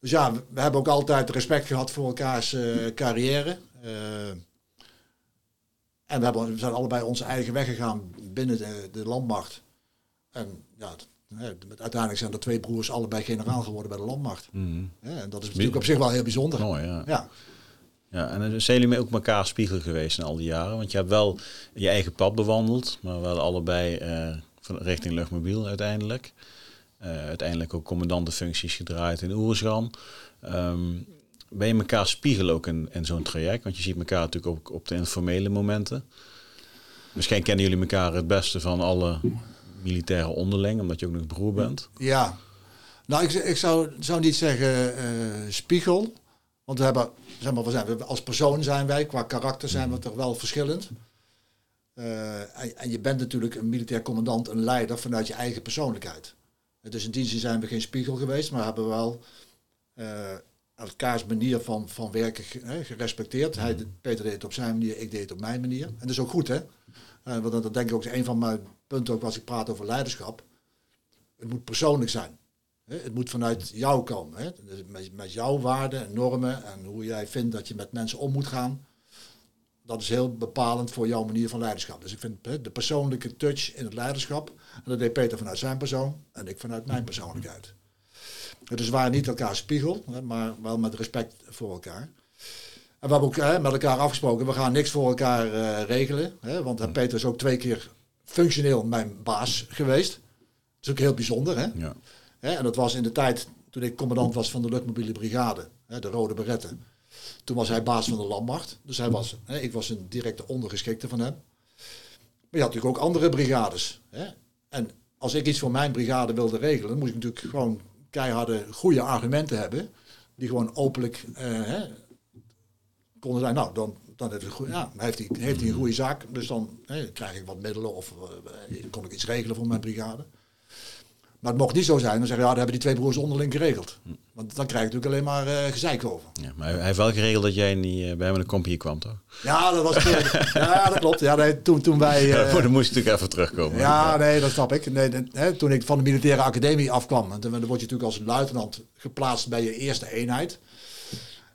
S2: dus ja, we, hebben ook altijd respect gehad voor elkaars eh, carrière. Eh, en we, hebben, we zijn allebei onze eigen weg gegaan binnen de, de landmacht. En ja, uiteindelijk zijn er twee broers allebei generaal geworden bij de landmacht. Mm. en dat is natuurlijk op zich wel heel bijzonder.
S1: Mooi, ja. ja. Ja, en zijn jullie ook elkaar spiegel geweest in al die jaren? Want je hebt wel je eigen pad bewandeld, maar wel allebei uh, richting luchtmobiel uiteindelijk. Uh, uiteindelijk ook commandantenfuncties gedraaid in Oersgan. Um, ben je elkaar spiegel ook in, zo'n traject? Want je ziet elkaar natuurlijk ook op de informele momenten. Misschien kennen jullie elkaar het beste van alle militaire onderling, omdat je ook nog broer bent.
S2: Ja, nou ik, ik zou, zou niet zeggen uh, spiegel. Want we hebben, zeg maar, we zijn, als persoon zijn wij, qua karakter zijn we toch wel verschillend. Uh, en, en, je bent natuurlijk een militair commandant, een leider vanuit je eigen persoonlijkheid. Dus in die zin zijn we geen spiegel geweest, maar hebben we wel uh, elkaars manier van, van werken gerespecteerd. Hij, Peter deed het op zijn manier, ik deed het op mijn manier. En dat is ook goed, hè? Uh, want dat, denk ik ook is een van mijn punten ook als ik praat over leiderschap. Het moet persoonlijk zijn. Hè? Het moet vanuit jou komen. Hè? Dus met, met jouw waarden en normen en hoe jij vindt dat je met mensen om moet gaan. Dat is heel bepalend voor jouw manier van leiderschap. Dus ik vind hè, de persoonlijke touch in het leiderschap. En dat deed Peter vanuit zijn persoon en ik vanuit mijn persoonlijkheid. Dus we waren niet elkaar spiegel, maar wel met respect voor elkaar. En we hebben ook hè, met elkaar afgesproken, we gaan niks voor elkaar uh, regelen. Hè, want hmm. Peter is ook twee keer functioneel mijn baas geweest. Dat is ook heel bijzonder. Hè? Ja. Hè, en dat was in de tijd toen ik commandant was van de luchtmobiele brigade, hè, de Rode Beretten. Toen was hij baas van de landmacht. Dus hij was, hè, ik was een directe ondergeschikte van hem. Maar je had natuurlijk ook andere brigades. Hè? En als ik iets voor mijn brigade wilde regelen, dan moest ik natuurlijk gewoon keiharde goede argumenten hebben. Die gewoon openlijk uh, hè, konden zijn. Nou, dan, dan heeft, hij, heeft, hij, een goede zaak. Dus dan hè, krijg ik wat middelen of uh, kon ik iets regelen voor mijn brigade. Maar het mocht niet zo zijn. Dan zeggen ja, dan hebben die twee broers onderling geregeld. Want dan krijg je natuurlijk alleen maar uh, gezeik over.
S1: Ja, maar hij heeft wel geregeld dat jij niet uh, bij hem in de compagnie kwam, toch?
S2: Ja, dat was ja, dat klopt. Ja, nee, toen, toen wij... Uh,
S1: ja, dan moest je natuurlijk even terugkomen.
S2: Ja, nee, dat snap ik. Nee, hè, toen ik van de militaire academie afkwam, en dan word je natuurlijk als luitenant geplaatst bij je eerste eenheid.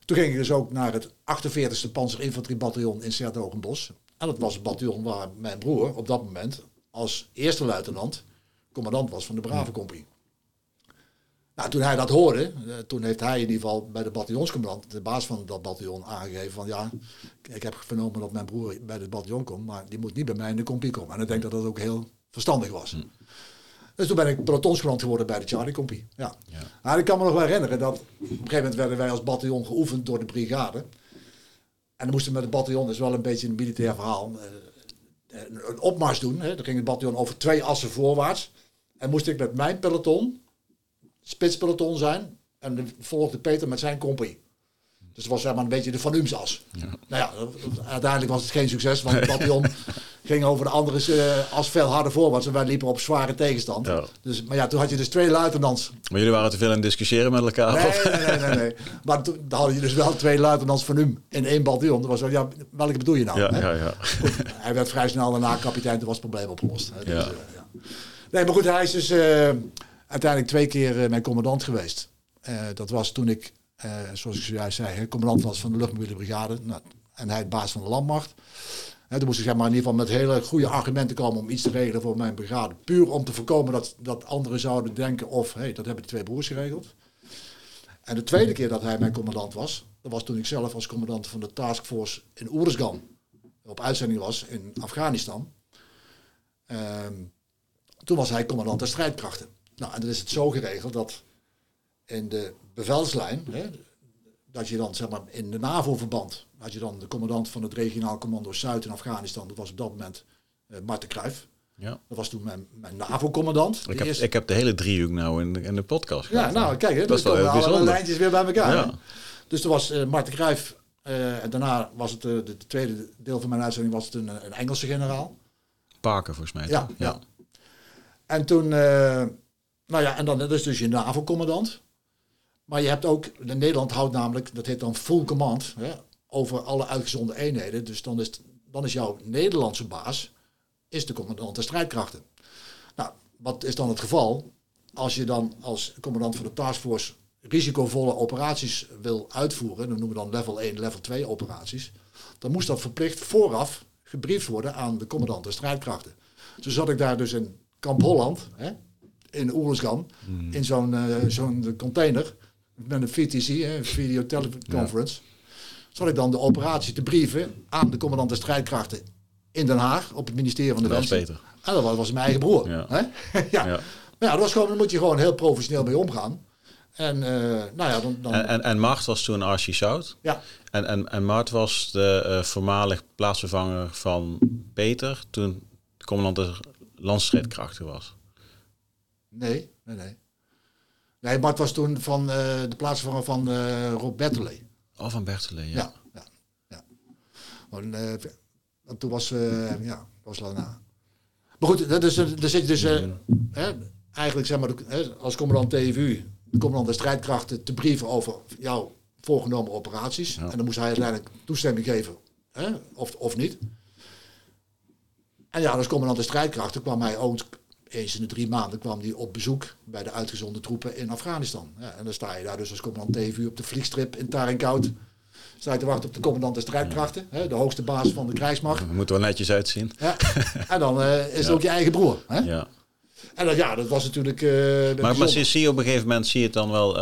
S2: Toen ging ik dus ook naar het 48e Panzerinfanteriebataljon in Sertogenbos. En dat was het bataljon waar mijn broer op dat moment als eerste luitenant commandant was van de Brave Compagnie. Nou, toen hij dat hoorde, eh, toen heeft hij in ieder geval bij de bataljonscommandant, de baas van dat bataljon, aangegeven van ja, ik heb vernomen dat mijn broer bij het bataljon komt, maar die moet niet bij mij in de compie komen. En ik denk dat dat ook heel verstandig was. Hm. Dus toen ben ik pelotonscommandant geworden bij de Charlie Compie. Ja. ja. Nou, ik kan me nog wel herinneren dat op een gegeven moment werden wij als bataljon geoefend door de brigade. En dan moesten we met het bataljon, dat is wel een beetje een militair verhaal, eh, een opmars doen. Hè. Dan ging het bataljon over twee assen voorwaarts. En moest ik met mijn peloton, spitspeloton zijn. En de, volgde Peter met zijn compagnie. Dus het was zeg maar een beetje de Van Umsas. Ja. Nou ja, uiteindelijk was het geen succes, want het bataljon ging over de andere uh, as veel harder voorwaarts. En wij liepen op zware tegenstand. Ja. Dus, maar ja, toen had je dus twee luitenants.
S1: Maar jullie waren te veel aan het discussiëren met elkaar?
S2: Nee, nee, nee, nee, nee. Maar toen had je dus wel twee luitenants van Um in één bataljon. Dat was zo, ja, welke bedoel je nou?
S1: Ja, ja, ja.
S2: hij werd vrij snel daarna kapitein, toen was het probleem opgelost. Dus, ja. Nee, maar goed, hij is dus uh, uiteindelijk twee keer uh, mijn commandant geweest. Uh, dat was toen ik, zoals ik zojuist zei, commandant was van de luchtmobiele brigade. Nou, en hij het baas van de landmacht. En toen moest ik zeg maar, in ieder geval met hele goede argumenten komen om iets te regelen voor mijn brigade. Puur om te voorkomen dat, dat anderen zouden denken of, hé, hey, dat hebben de twee broers geregeld. En de tweede keer dat hij mijn commandant was, dat was toen ik zelf als commandant van de taskforce in Oeruzgan op uitzending was in Afghanistan. Um, toen was hij commandant der strijdkrachten. Nou, en dan is het zo geregeld dat in de bevelslijn, hè, dat je dan zeg maar in de NAVO-verband, had je dan de commandant van het regionaal commando Zuid in Afghanistan, dat was op dat moment uh, Marten Kruijf. Ja. Dat was toen mijn, mijn NAVO-commandant.
S1: Ik, heb, ik heb de hele driehoek nou in de, in de podcast
S2: Ja, nou kijk, hè, dat is wel alle lijntjes weer bij elkaar. Ja. Dus er was uh, Marten Kruijf uh, en daarna was het uh, de, tweede deel van mijn uitzending was het een, een Engelse generaal.
S1: Parker volgens mij.
S2: Ja, ja. En toen, uh, nou ja, en dan dat is dus je NAVO-commandant. Maar je hebt ook, in Nederland houdt namelijk, dat heet dan full command, over alle uitgezonden eenheden. Dus dan is, dan is jouw Nederlandse baas, is de commandant der strijdkrachten. Nou, wat is dan het geval? Als je dan als commandant van de taskforce risicovolle operaties wil uitvoeren, dan noemen we dan level 1, level 2 operaties, dan moest dat verplicht vooraf gebriefd worden aan de commandant der strijdkrachten. Dus zat ik daar dus in Kamp Holland, hè, in Oeruzgan, in zo'n eh, zo'n container met een VTC, hè, Video Teleconference. Zat ik dan de operatie te brieven aan de commandant de strijdkrachten in Den Haag op het ministerie van
S1: Dat was
S2: Defensie.
S1: beter.
S2: En dat was, was mijn eigen broer.
S1: Ja.
S2: Hè? ja.
S1: Ja.
S2: Maar ja, dat was gewoon, daar moet je gewoon heel professioneel mee omgaan. En eh, nou ja, dan, dan
S1: En, en, en Mart was toen Archie Sout.
S2: ja,
S1: En, en, en Mart was de eh, voormalig plaatsvervanger van Peter toen de commandant de landstrijdkrachten was.
S2: nee, nee, nee. Nee, Mart was toen van eh, de plaatsvervanger van eh Rob Bettelee.
S1: Oh, van Bertele, ja.
S2: Ja, ja, ja. Want, eh, want toen was, ja, was daarna. Maar goed, dat is, daar zit je dus hè, eigenlijk zeg maar, als commandant TVU, de commandant de strijdkrachten, te brieven over jouw voorgenomen operaties.
S1: Ja.
S2: En dan moest hij uiteindelijk toestemming geven, hè, of, of niet. En ja, als commandant de strijdkrachten kwam hij ook eens in de drie maanden kwam hij op bezoek bij de uitgezonden troepen in Afghanistan. Ja, en dan sta je daar dus als commandant TVU op de vliegstrip in Tarinkoud. Sta je te wachten op de commandant de strijdkrachten, hè, de hoogste baas van de krijgsmacht.
S1: Moet er wel netjes uitzien.
S2: Ja. En dan eh, is het
S1: Ja.
S2: ook je eigen broer. Hè?
S1: Ja.
S2: En dat, ja, dat was natuurlijk. eh,
S1: Maar, maar zie, je op een gegeven moment zie je het dan wel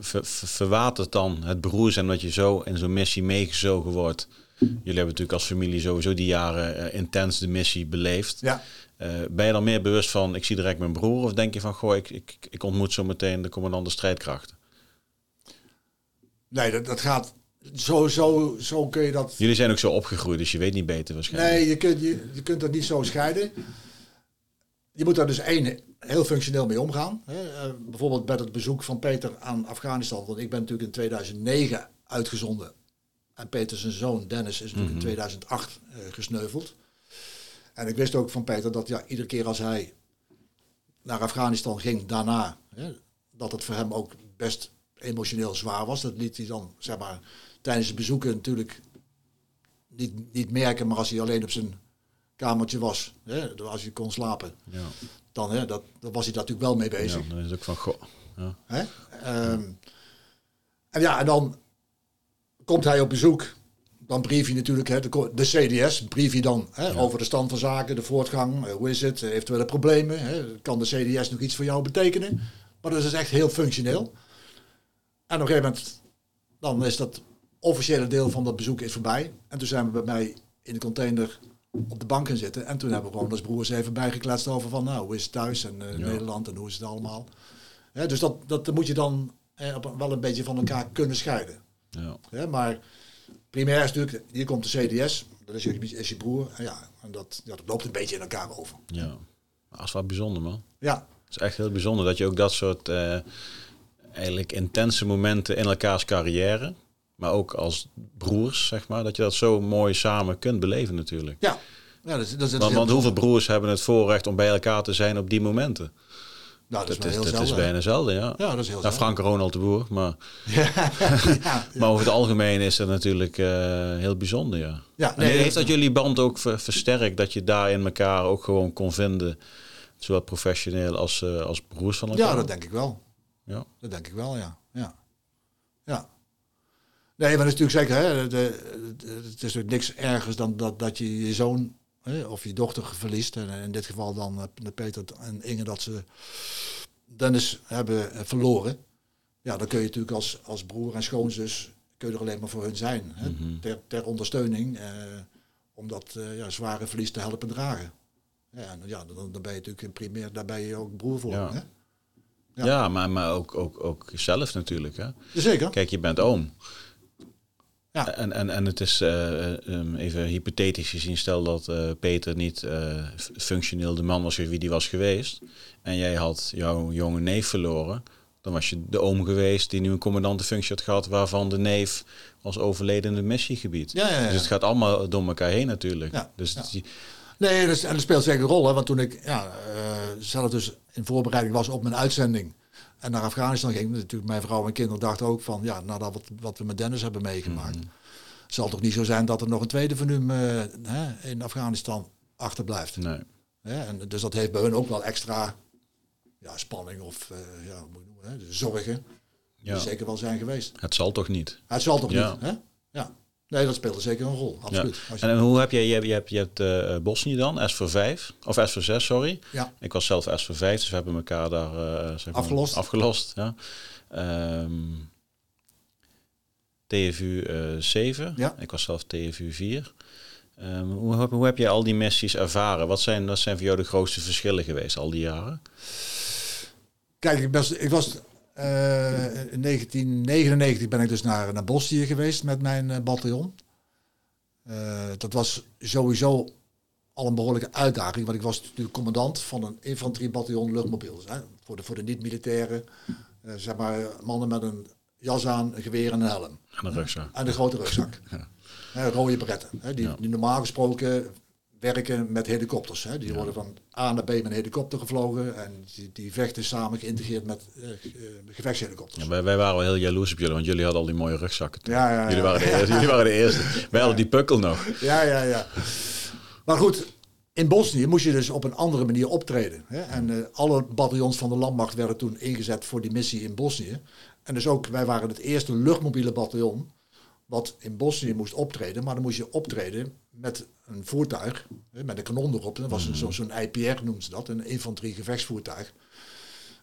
S1: ver, ver- verwatert dan het broer zijn dat je zo in zo'n missie meegezogen wordt. Jullie hebben natuurlijk als familie sowieso die jaren eh, intens de missie beleefd.
S2: Ja.
S1: Eh, ben je dan meer bewust van ik zie direct mijn broer of denk je van goh ik, ik, ik ontmoet zo meteen de commandant de strijdkrachten?
S2: Nee, dat, dat gaat. Zo, zo, zo kun je dat.
S1: Jullie zijn ook zo opgegroeid dus je weet niet beter waarschijnlijk.
S2: Nee, je kunt, je, je kunt dat niet zo scheiden. Je moet daar dus één heel functioneel mee omgaan. Hè. Eh, bijvoorbeeld bij het bezoek van Peter aan Afghanistan. Want ik ben natuurlijk in 2009 uitgezonden. En Peter zijn zoon Dennis is natuurlijk in 2008 eh, gesneuveld. En ik wist ook van Peter dat ja, iedere keer als hij naar Afghanistan ging daarna, hè, dat het voor hem ook best emotioneel zwaar was. Dat liet hij dan, zeg maar, tijdens de bezoeken natuurlijk niet, niet merken, maar als hij alleen op zijn kamertje was, hè, als hij kon slapen,
S1: Ja,
S2: dan, hè, dat, dan was hij daar natuurlijk wel mee
S1: ja,
S2: bezig.
S1: dan is het ook van goh. Ja.
S2: Hè? Ehm, en ja, en dan komt hij op bezoek. Dan brief je natuurlijk hè, de, CDS, brief je dan hè, over de stand van zaken, de voortgang, eh, hoe is het, eh, eventuele problemen. Hè, kan de CDS nog iets voor jou betekenen? Maar dat is echt heel functioneel. En op een gegeven moment, dan is dat officiële deel van dat bezoek is voorbij. En toen zijn we bij mij in de container op de bank gaan zitten. En toen hebben we gewoon als broers even bijgekletst over van, nou, hoe is het thuis en eh,
S1: Ja.
S2: Nederland en hoe is het allemaal. Hè, dus dat, dat moet je dan eh, op- wel een beetje van elkaar kunnen scheiden.
S1: Ja.
S2: Hè, maar primair is natuurlijk, hier komt de CDS, dat is je, is je broer. En ja, en dat, ja, dat loopt een beetje in elkaar over.
S1: ja. Dat is wel bijzonder man.
S2: Ja,
S1: Het is echt heel bijzonder dat je ook dat soort eh, eigenlijk intense momenten in elkaars carrière, maar ook als broers, zeg maar, dat je dat zo mooi samen kunt beleven natuurlijk.
S2: ja. ja dat, is- dat, is-
S1: Want, want hoeveel broers hebben het voorrecht om bij elkaar te zijn op die momenten?
S2: Nou, dat is,
S1: Dat is,
S2: wel heel
S1: dat is
S2: zelden.
S1: bijna zelden, ja.
S2: Ja, dat is heel
S1: Nou. Frank Ronald de Boer, maar,
S2: ja,
S1: maar over het algemeen is dat natuurlijk eh, heel bijzonder, ja.
S2: Ja,
S1: En
S2: nee,
S1: heeft
S2: dat-
S1: jullie band ook ver- versterkt, dat je daar in elkaar ook gewoon kon vinden, zowel professioneel als, eh, als broers van elkaar?
S2: ja, dat denk ik wel.
S1: Ja.
S2: Dat denk ik wel, ja. Ja. ja. Nee, maar dat is natuurlijk zeker, hè, de- het is natuurlijk niks ergers dan dat, dat je je zoon of je dochter verliest. En in dit geval dan eh, Peter en Inge dat ze Dennis hebben eh, verloren. Ja, dan kun je natuurlijk als, als broer en schoonzus kun je er alleen maar voor hun zijn. Hè, ter, ter ondersteuning, eh, om dat eh, ja, zware verlies te helpen dragen. Ja, en ja, dan, dan ben je natuurlijk in primair, daar ben je ook broer voor.
S1: Ja.
S2: Hè?
S1: Ja,
S2: Ja.
S1: maar, maar ook, ook, ook zelf natuurlijk. Hè?
S2: Zeker.
S1: Kijk, je bent oom.
S2: Ja.
S1: En, en, en het is eh, um, even hypothetisch gezien, stel dat eh, Peter niet eh, functioneel de man was wie die was geweest. En jij had jouw jonge neef verloren. Dan was je de oom geweest die nu een commandantenfunctie had gehad, waarvan de neef was overleden in het missiegebied.
S2: Ja, ja.
S1: Dus het gaat allemaal door elkaar heen natuurlijk.
S2: Ja,
S1: Dus die-
S2: Nee, dat, is- en dat speelt zeker een rol. Hè, want toen ik ja, eh, zelf dus in voorbereiding was op mijn uitzending en naar Afghanistan ging, natuurlijk mijn vrouw en kinderen dachten ook van, ja, nadat wat, wat we met Dennis hebben meegemaakt,
S1: Mhm.
S2: zal het toch niet zo zijn dat er nog een tweede van hem eh, in Afghanistan achterblijft.
S1: nee.
S2: Hè? En dus dat heeft bij hun ook wel extra ja, spanning of eh, ja, hoe moet noemen, hè, zorgen
S1: Ja.
S2: die zeker wel zijn geweest.
S1: Het zal toch niet?
S2: Het zal toch
S1: Ja.
S2: niet, hè? Ja. Nee, dat speelde zeker een rol, absoluut. Als je-
S1: En hoe heb je, je hebt, je hebt, je hebt eh, Bosnië dan, S voor 5, of S voor 6, sorry.
S2: ja,
S1: Ik was zelf S voor 5, dus we hebben elkaar daar eh, zeg maar,
S2: Afgelost.
S1: afgelost ja. Ehm, TFU eh 7,
S2: Ja.
S1: ik was zelf TFU 4. Ehm, hoe, heb- hoe heb je al die missies ervaren? Wat zijn, wat zijn voor jou de grootste verschillen geweest al die jaren?
S2: Kijk, ik, was, ik was in 1999 ben ik dus naar, naar Bosnië geweest met mijn eh, bataljon. Eh, dat was sowieso al een behoorlijke uitdaging, want ik was natuurlijk commandant van een infanteriebataljon luchtmobiel. Hè, voor de, voor de niet-militairen, eh, zeg maar mannen met een jas aan, een geweer en een helm.
S1: En een rugzak.
S2: En de grote rugzak. Hè, rode beretten. Hè, die,
S1: Ja.
S2: die normaal gesproken werken met helikopters. Hè. Die worden van A naar B met een helikopter gevlogen. En die, die vechten samen geïntegreerd met eh, eh, gevechtshelikopters.
S1: Ja, wij, wij waren wel heel jaloers op jullie, want jullie hadden al die mooie rugzakken.
S2: ja.
S1: Jullie, waren de eerste, jullie waren de eerste. Wij hadden die pukkel nog.
S2: Ja, ja, ja. Maar goed, in Bosnië moest je dus op een andere manier optreden. Hè? En eh, alle bataljons van de landmacht werden toen ingezet voor die missie in Bosnië. En dus ook, wij waren het eerste luchtmobiele bataljon wat in Bosnië moest optreden. Maar dan moest je optreden met een voertuig, met een kanon erop. Dat was zo- zo'n IPR noemen ze dat, een infanterie gevechtsvoertuig.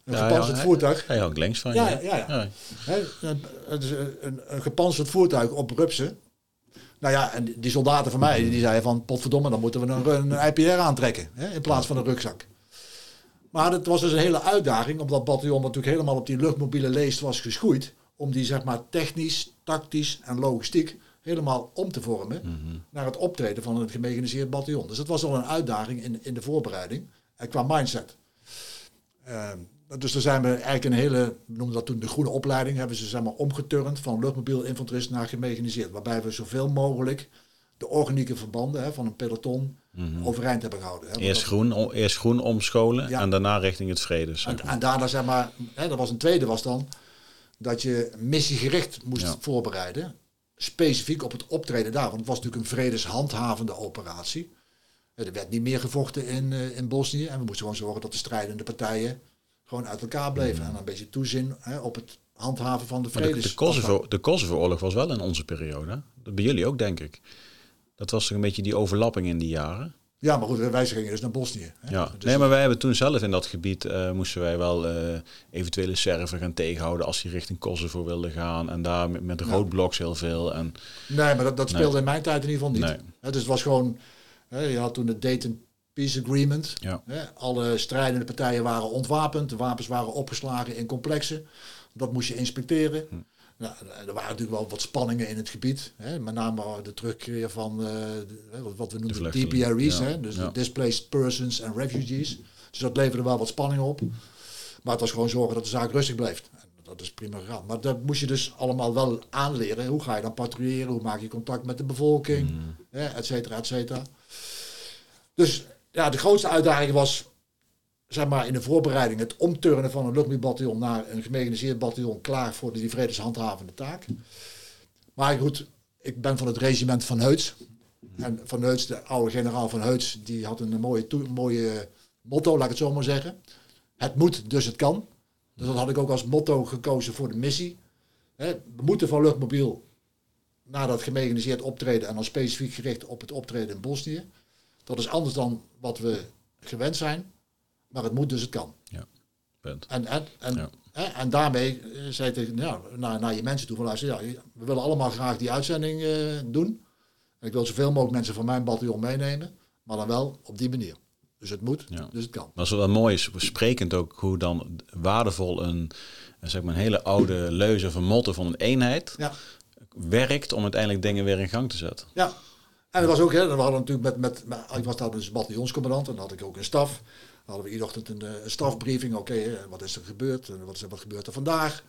S2: Een
S1: Ja,
S2: gepantserd
S1: ja,
S2: voertuig.
S1: Hij hangt links van
S2: Ja,
S1: je.
S2: ja, ja. Hè, een, een, een, een gepantserd voertuig op rupsen. Nou ja, en die soldaten van mij, die zeiden van, potverdomme, dan moeten we een, een IPR aantrekken, in plaats van een rugzak. Maar het was dus een hele uitdaging, omdat bataljon natuurlijk helemaal op die luchtmobiele leest was geschoeid, om die zeg maar technisch, tactisch en logistiek helemaal om te vormen naar het optreden van een gemechaniseerd bataljon. Dus dat was al een uitdaging in, in de voorbereiding en qua mindset. Ehm, dus daar zijn we eigenlijk een hele, we noemden dat toen de groene opleiding, hebben ze zeg maar omgeturnd van luchtmobiel infanterist naar gemechaniseerd. Waarbij we zoveel mogelijk de organieke verbanden hè, van een peloton overeind hebben gehouden. Hè.
S1: Eerst
S2: dat-
S1: groen, o- eerst groen omscholen
S2: Ja.
S1: en daarna richting het vrede.
S2: en, en daarna zeg maar, hè, dat was een tweede was dan, dat je missiegericht moest
S1: Ja.
S2: voorbereiden. Specifiek op het optreden daar. Want het was natuurlijk een vredeshandhavende operatie. Er werd niet meer gevochten in, eh, in Bosnië. En we moesten gewoon zorgen dat de strijdende partijen gewoon uit elkaar bleven. En een beetje toezien hè, op het handhaven van de vredes.
S1: de, Kosovo, de Kosovo-oorlog was wel in onze periode. Dat bij jullie ook, denk ik. Dat was toch een beetje die overlapping in die jaren.
S2: Ja, maar goed, wij gingen dus naar Bosnië. Hè.
S1: Ja.
S2: Dus-
S1: nee, maar wij hebben toen zelf in dat gebied eh, moesten wij wel eh, eventuele Serven gaan tegenhouden als die richting Kosovo wilden gaan. En daar met, met roodbloks heel veel. En
S2: Nee, maar dat, dat
S1: Nee.
S2: speelde in mijn tijd in ieder geval niet.
S1: Nee.
S2: Hè, dus het was gewoon, hè, je had toen het Dayton Peace Agreement.
S1: ja,
S2: Hè, alle strijdende partijen waren ontwapend, de wapens waren opgeslagen in complexen. Dat moest je inspecteren.
S1: Hm.
S2: Nou, er waren natuurlijk wel wat spanningen in het gebied. Hè, met name de terugkeer van eh, de- wat- we noemen
S1: vluchtelingen,
S2: DPRE's,
S1: ja,
S2: hè, dus
S1: ja.
S2: de Displaced Persons and Refugees. Dus dat leverde wel wat spanning op. Maar het was gewoon zorgen dat de zaak rustig. En dat is prima gegaan. Maar dat moest je dus allemaal wel aanleren. Hoe ga je dan patrouilleren? Hoe maak je contact met de bevolking?
S1: Mm.
S2: Hè, et cetera, et cetera. Dus ja, de grootste uitdaging was zeg maar, in de voorbereiding het omturnen van een luchtmobielbataljon naar een gemechaniseerd bataljon klaar voor die vredeshandhavende taak. Maar goed, ik ben van het regiment van Heuts. En Van Heuts, de oude generaal van Heuts, die had een mooie, mooie motto, laat ik het zo maar zeggen. Het moet, dus het kan. Dus dat had ik ook als motto gekozen voor de missie. We moeten van luchtmobiel naar dat gemechaniseerd optreden en dan specifiek gericht op het optreden in Bosnië. Dat is anders dan wat we gewend zijn, maar het moet dus het kan.
S1: punt.
S2: En, en, en,
S1: Ja.
S2: hè, en daarmee eh, zei ik tegen, ja, naar, naar je mensen toe van luister, ja, we willen allemaal graag die uitzending eh, doen. En ik wil zoveel mogelijk mensen van mijn bataljon meenemen, maar dan wel op die manier. Dus het moet,
S1: Ja.
S2: dus het kan.
S1: Maar is wel mooi, is sprekend ook hoe dan waardevol een, een, zeg maar een hele oude leuze een motto van een eenheid
S2: Ja.
S1: werkt om uiteindelijk dingen weer in gang te zetten.
S2: Ja. En dat was ook, hè, we hadden natuurlijk met, met, met- ik was daar dus bataljonscommandant en dan had ik ook een staf. Hadden we iedere ochtend een, eh, een stafbriefing. Oké, hè, wat is er gebeurd? En wat, is er, wat gebeurt er vandaag?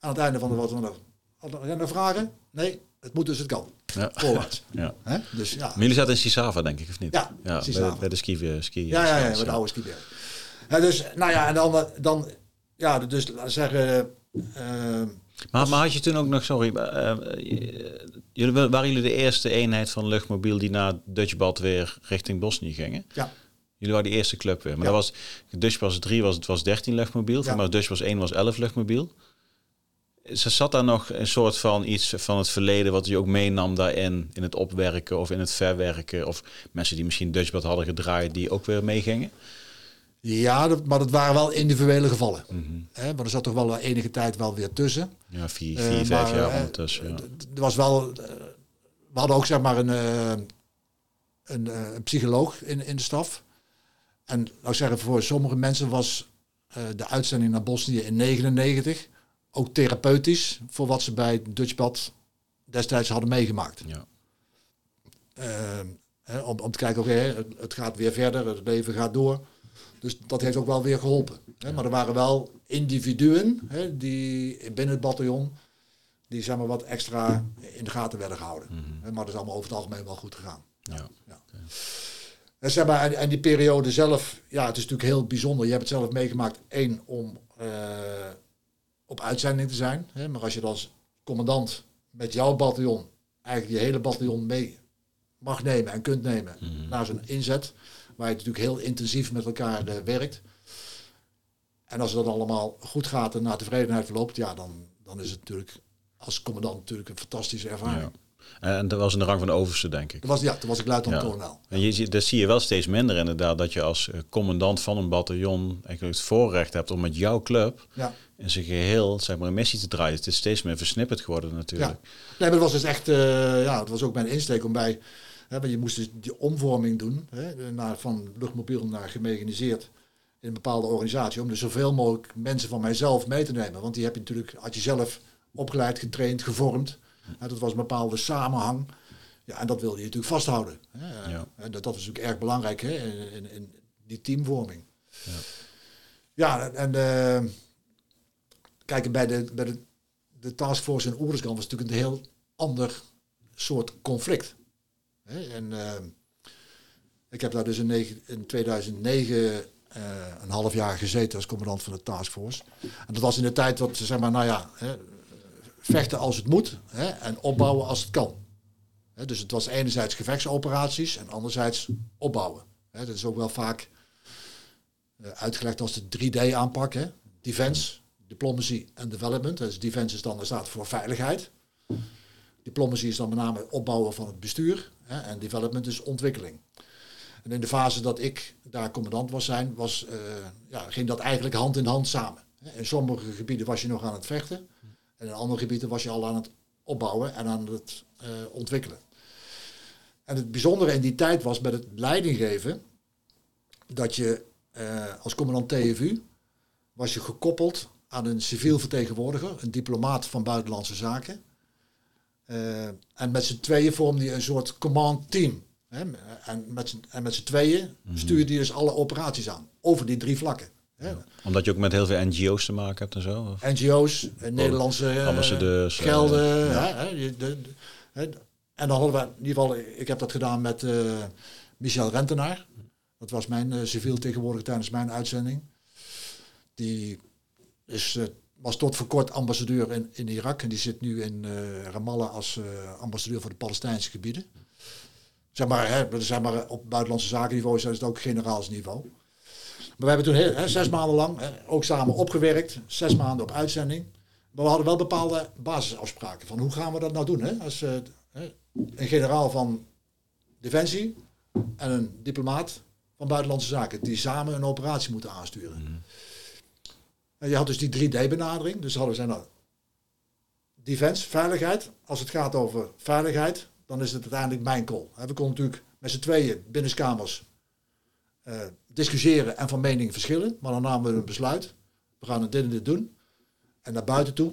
S2: Aan het einde van de wat we nog vragen? Nee, het moet dus het kan.
S1: Ja.
S2: Voorwaarts.
S1: Ja.
S2: Dus ja.
S1: Maar jullie zaten in Sisava, denk ik, of niet?
S2: Ja,
S1: bij,
S2: Sisava.
S1: de- bij de ski. ski
S2: Ja, ja, ja, met de oude skiberg. Ja, dus, nou ja, en dan, dan ja, dus laten we zeggen, eh,
S1: Maar, maar had je toen ook nog, sorry, eh, eh, jullie, waren jullie de eerste eenheid van luchtmobiel die na Dutchbad weer richting Bosnië gingen?
S2: ja,
S1: Jullie waren die eerste club weer. Maar
S2: Ja.
S1: dat was, Dutch was 3 was, het was 13 luchtmobiel.
S2: Ja.
S1: Maar Dutch was 1 was 11 luchtmobiel. Ze zat daar nog een soort van iets van het verleden wat je ook meenam daarin, in het opwerken of in het verwerken, of mensen die misschien Dutchbed hadden gedraaid die ook weer meegingen?
S2: Ja, dat, maar dat waren wel individuele gevallen. Mm -hmm. maar er zat toch wel enige tijd wel weer tussen.
S1: Ja, vier, vier uh, vijf jaar ondertussen. Ja.
S2: Er was wel, we hadden ook zeg maar een, een, een psycholoog in, in de staf. En ik zeggen, voor sommige mensen was de uitzending naar Bosnië in 99 ook therapeutisch voor wat ze bij Dutchbad destijds hadden meegemaakt. Ja. Uh, om, om te kijken, oké, het, het, gaat weer verder, het leven gaat door. Dus dat heeft ook wel weer geholpen. Hè? Maar er waren wel individuen hè, die binnen het bataljon, die zeg maar wat extra in de gaten werden gehouden. Mm -hmm. Maar dat is allemaal over het algemeen wel goed gegaan. Ja. ja. En, zeg maar, en, die periode zelf, ja, het is natuurlijk heel bijzonder. Je hebt het zelf meegemaakt. Eén, om uh, op uitzending te zijn. Hè? Maar als je dan als commandant met jouw bataljon eigenlijk je hele bataljon mee mag nemen en kunt nemen mm -hmm. naar zo'n inzet, waar je natuurlijk heel intensief met elkaar uh, werkt. En als dat allemaal goed gaat en naar tevredenheid verloopt, ja, dan, dan is het natuurlijk als commandant natuurlijk een fantastische ervaring. Ja.
S1: En dat was in de rang van de overste, denk ik.
S2: Dat was, ja, toen was ik luitenant-kolonel.
S1: Ja. En je, dat zie je wel steeds minder inderdaad, dat je als commandant van een bataljon eigenlijk het voorrecht hebt om met jouw club ja. in zijn geheel zeg maar, een missie te draaien. Het is steeds meer versnipperd geworden natuurlijk.
S2: Ja. Nee, maar dat was dus echt, uh, ja, het was ook mijn insteek om bij, hè, want je moest dus die omvorming doen, hè, naar, van luchtmobiel naar gemechaniseerd in een bepaalde organisatie, om dus zoveel mogelijk mensen van mijzelf mee te nemen. Want die heb je natuurlijk, had je zelf opgeleid, getraind, gevormd. Dat was een bepaalde samenhang. Ja, en dat wilde je natuurlijk vasthouden. Hè. Ja. En dat, dat is natuurlijk erg belangrijk hè, in, in, in die teamvorming. Ja, ja en uh, kijk, bij de, bij de, de taskforce in Oeruzgan was natuurlijk een heel ander soort conflict. Hè. En uh, ik heb daar dus in, negen, in 2009 uh, een half jaar gezeten als commandant van de taskforce. En dat was in de tijd wat, zeg maar, nou ja, hè, vechten als het moet hè, en opbouwen als het kan. Hè, dus het was enerzijds gevechtsoperaties en anderzijds opbouwen. Hè, dat is ook wel vaak uh, uitgelegd als de 3D-aanpak. Defense, diplomacy en development. Dus defense is dan, staat voor veiligheid. Diplomacy is dan met name opbouwen van het bestuur. Hè, en development is ontwikkeling. En in de fase dat ik daar commandant was zijn, was, uh, ja, ging dat eigenlijk hand in hand samen. In sommige gebieden was je nog aan het vechten. En in andere gebieden was je al aan het opbouwen en aan het uh, ontwikkelen. En het bijzondere in die tijd was met het leidinggeven dat je uh, als commandant TFU was je gekoppeld aan een civiel vertegenwoordiger, een diplomaat van buitenlandse zaken. Uh, en met z'n tweeën vormde je een soort command team. Hè? En met z'n, tweeën mm-hmm. stuurde je dus alle operaties aan, over die drie vlakken.
S1: Ja. Omdat je ook met heel veel NGO's te maken hebt en zo? Of?
S2: NGO's, oh, Nederlandse ambassadeurs, gelden. Ja. hè, de, de, de, en dan hadden we in ieder geval, ik heb dat gedaan met uh, Michel Rentenaar. Dat was mijn uh, civiel tegenwoordig tijdens mijn uitzending. Die is, was tot voor kort ambassadeur in, in Irak en die zit nu in Ramallah als ambassadeur voor de Palestijnse gebieden. Zeg maar, hè, zeg maar op buitenlandse zakenniveau is het ook generaalsniveau. Maar we hebben toen heel, hè, zes maanden lang hè, ook samen opgewerkt, zes maanden op uitzending. Maar we hadden wel bepaalde basisafspraken van hoe gaan we dat nou doen. Hè? Als uh, een generaal van Defensie en een diplomaat van Buitenlandse Zaken die samen een operatie moeten aansturen. Mm. En je had dus die 3D-benadering. Dus hadden we zijn nou defense, veiligheid. Als het gaat over veiligheid, dan is het uiteindelijk mijn call. We konden natuurlijk met z'n tweeën binnenskamers uh, discussiëren en van mening verschillen. Maar dan namen we een besluit. We gaan het dit en dit doen. En naar buiten toe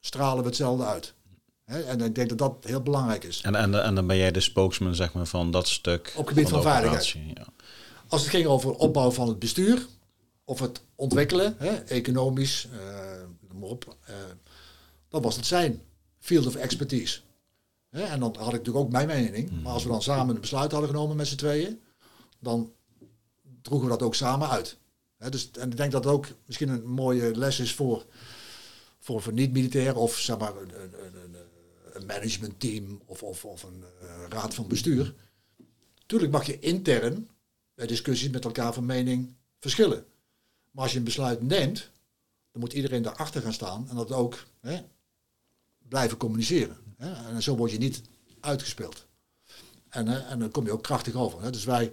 S2: stralen we hetzelfde uit. en ik denk dat dat heel belangrijk is.
S1: En, en, en dan ben jij de spokesman zeg maar, van dat stuk.
S2: Op gebied van, van veiligheid. Ja. Als het ging over opbouw van het bestuur, of het ontwikkelen, economisch, uh, noem maar op, uh, dan was het zijn field of expertise. en dan had ik natuurlijk ook mijn mening. Maar als we dan samen een besluit hadden genomen met z'n tweeën, dan droegen we dat ook samen uit. dus, en ik denk dat het ook misschien een mooie les is voor, voor, voor niet-militair of zeg maar een, een, een, managementteam of, of, of een uh, raad van bestuur. Tuurlijk mag je intern bij discussies met elkaar van mening verschillen. Maar als je een besluit neemt, dan moet iedereen daarachter gaan staan en dat ook blijven communiceren. En zo word je niet uitgespeeld. En, en dan kom je ook krachtig over. Dus wij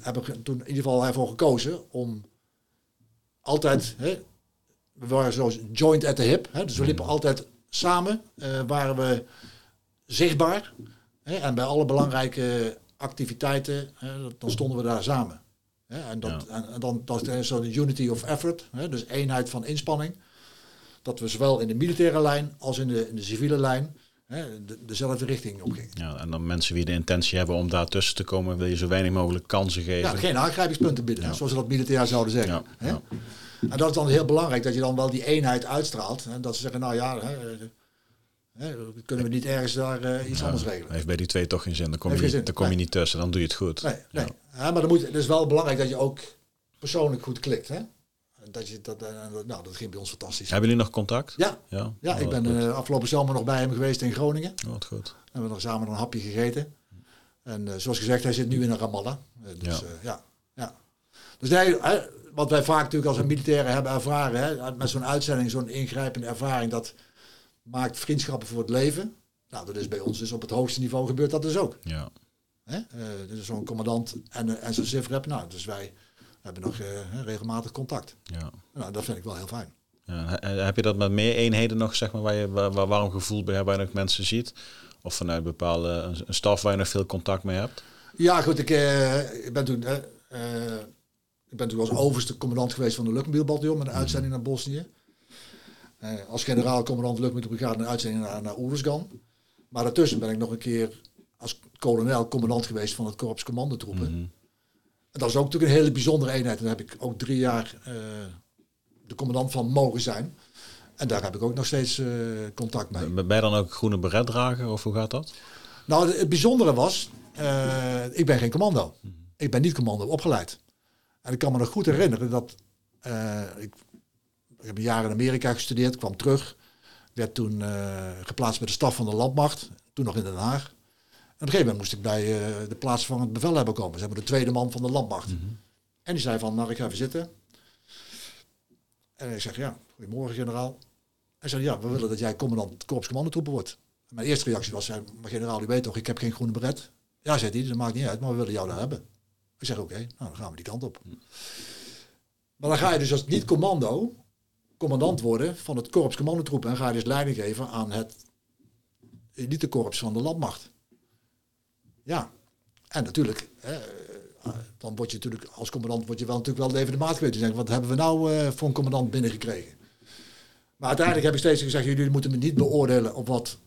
S2: hebben toen in ieder geval ervoor gekozen om altijd, hè, we waren zo joint at the hip, hè? dus we liepen altijd samen, uh, waren we zichtbaar. Hè? En bij alle belangrijke activiteiten, hè, dan stonden we daar samen. En, dat, en, dan dat is zo'n unity of effort, dus eenheid van inspanning. Dat we zowel in de militaire lijn als in de, in de civiele lijn de, dezelfde richting op ging.
S1: Ja, en dan mensen die de intentie hebben om daar tussen te komen, wil je zo weinig mogelijk kansen geven.
S2: Ja, geen aangrijpingspunten bieden, zoals ze dat militair zouden zeggen. Ja, En dat is dan heel belangrijk, dat je dan wel die eenheid uitstraalt. En dat ze zeggen, nou ja, hè, kunnen we niet ergens daar uh, iets anders regelen.
S1: Heeft bij die twee toch geen zin. Dan kom, je, Dan kom je niet tussen, dan doe je het goed.
S2: Nee, nee. Ja. maar dan moet, het is wel belangrijk dat je ook persoonlijk goed klikt. Hè? Dat, je, dat, eh, nou, dat ging bij ons fantastisch.
S1: Hebben jullie nog contact?
S2: Ja, ja. ja ik ben uh, afgelopen zomer nog bij hem geweest in Groningen.
S1: Oh, wat goed.
S2: We hebben nog samen een hapje gegeten. En uh, zoals gezegd, hij zit nu in een Ramallah. dus ja. ja, ja. Dus nee, wat wij vaak natuurlijk als militairen hebben ervaren, hè, met zo'n uitzending, zo'n ingrijpende ervaring, dat maakt vriendschappen voor het leven. Nou, dat is bij ons dus op het hoogste niveau gebeurt dat dus ook.
S1: Ja.
S2: Hè? dus zo'n commandant en, en zo'n SIFREP. Nou, dus wij hebben nog uh, regelmatig contact.
S1: Ja.
S2: Nou, dat vind ik wel heel fijn.
S1: Ja, heb je dat met meer eenheden nog, zeg maar, waar je waar, warm gevoel bij hebt, waar je nog mensen ziet? Of vanuit bepaalde een, staf waar je nog veel contact mee hebt?
S2: Ja, goed, ik, uh, ik ben toen... Uh, ik ben toen als overste commandant geweest van de luchtmobielbataljon met een mhm. uitzending naar Bosnië. als generaal commandant luchtmobielbrigade een uitzending naar, naar Oeruzgan. Maar daartussen ben ik nog een keer als kolonel commandant geweest van het korps commandotroepen. Mm dat is ook natuurlijk een hele bijzondere eenheid. En daar heb ik ook drie jaar uh, de commandant van mogen zijn. En daar heb ik ook nog steeds uh, contact mee.
S1: Ben je dan ook groene beret dragen of hoe gaat dat?
S2: Nou, het bijzondere was, uh, ik ben geen commando. Ik ben niet commando opgeleid. En ik kan me nog goed herinneren dat ik, ik, heb een jaar in Amerika gestudeerd, kwam terug, werd toen geplaatst bij de staf van de landmacht, toen nog in Den Haag een gegeven moment moest ik bij uh, de plaats van het bevel hebben komen. Ze hebben de tweede man van de landmacht. Mhm. En die zei van, nou ik ga even zitten. En ik zeg, ja, goedemorgen generaal. Hij zei, ja, we willen dat jij commandant korpscommandotroepen wordt. mijn eerste reactie was, maar generaal, u weet toch, ik heb geen groene beret. Ja, zei hij, dat maakt niet uit, maar we willen jou daar hebben. Ik zeg, oké, nou dan gaan we die kant op. Mhm. Maar dan ga je dus als niet-commando commandant worden van het korps commandotroepen en ga je dus leiding geven aan het elitekorps van de landmacht. Ja, en natuurlijk, eh, dan word je natuurlijk als commandant word je wel natuurlijk wel even de maat geweten. Zeggen, wat hebben we nou uh, voor een commandant binnengekregen? Maar uiteindelijk heb ik steeds gezegd, jullie moeten me niet beoordelen op wat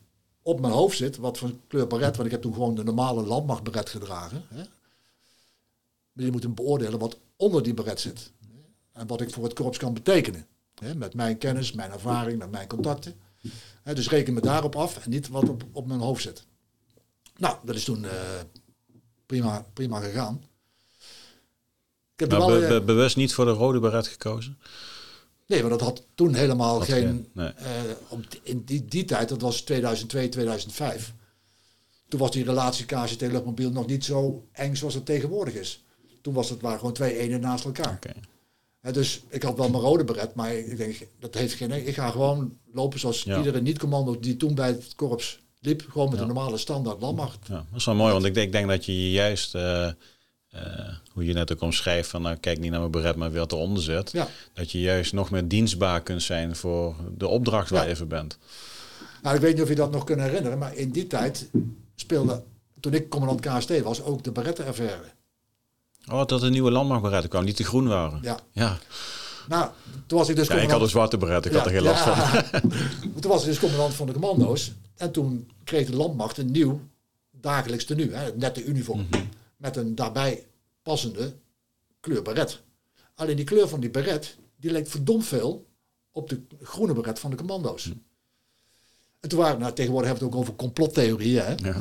S2: op mijn hoofd zit, wat voor kleur baret, want ik heb toen gewoon de normale landmachtberet gedragen. Hè. Moeten beoordelen wat onder die beret zit. En wat ik voor het korps kan betekenen. Hè, met mijn kennis, mijn ervaring, met mijn contacten. Hè, dus reken me daarop af en niet wat op, op mijn hoofd zit. Nou, dat is toen uh, prima, prima gegaan.
S1: Ik heb wel, be, bewust niet voor de rode beret gekozen?
S2: Nee, maar dat had toen helemaal geen... Nee. Uh, in die, die tijd, dat was 2002, 2005. Toen was die relatie KCT Luchtmobiel nog niet zo eng zoals het tegenwoordig is. Toen was het waren gewoon twee enen naast elkaar. Okay. dus ik had wel mijn rode beret, maar ik denk, dat heeft geen... Ik ga gewoon lopen zoals iedere niet-commando die toen bij het korps liep gewoon met een normale standaard landmacht.
S1: Ja, dat is wel mooi, want ik denk, ik denk dat je juist, uh, uh, hoe je net ook omschrijft, van nou, kijk niet naar mijn beret, maar wat eronder zit. Ja. Dat je juist nog meer dienstbaar kunt zijn voor de opdracht waar je even bent.
S2: Nou, ik weet niet of je dat nog kunt herinneren, maar in die tijd speelde, toen ik commandant KST was, ook de berettenaffaire.
S1: Oh, dat er nieuwe landmachtberetten kwamen, niet te groen waren.
S2: Ja.
S1: ja.
S2: Nou, toen was ik dus.
S1: Ja, ik had een zwarte beret, ik had er geen last van.
S2: toen was ik dus commandant van de commando's. En toen kreeg de landmacht een nieuw dagelijks tenue, hè, net de uniform. Mhm. Met een daarbij passende kleur beret. Alleen die kleur van die beret, die leek verdomd veel op de groene beret van de commando's. Mhm. En toen waren, nou, tegenwoordig hebben we het ook over complottheorieën. Hè? Ja.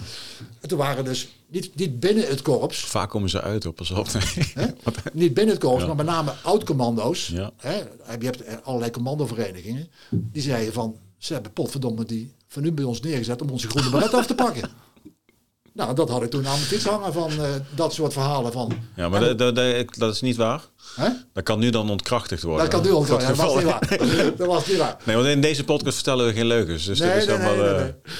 S2: En toen waren dus niet, niet binnen het korps.
S1: Vaak komen ze uit op, pas op.
S2: niet binnen het korps, maar met name oud-commando's. Ja. Hè? Je hebt allerlei commandoverenigingen. Die zeiden van, ze hebben potverdomme die van nu bij ons neergezet om onze groene beret af te pakken. Nou, dat had ik toen aan mijn fiets hangen van eh, dat soort verhalen van.
S1: Ja, maar dat, dat, dat, dat is niet waar.
S2: Hè?
S1: Dat kan nu dan ontkrachtigd worden.
S2: Dat kan nu
S1: het
S2: Ja, dat was niet waar. Dat was niet waar.
S1: Nee, want in deze podcast vertellen we geen leugens. Dus
S2: Nee,
S1: dit is
S2: nee,
S1: helemaal...
S2: nee, nee,
S1: eh,
S2: nee.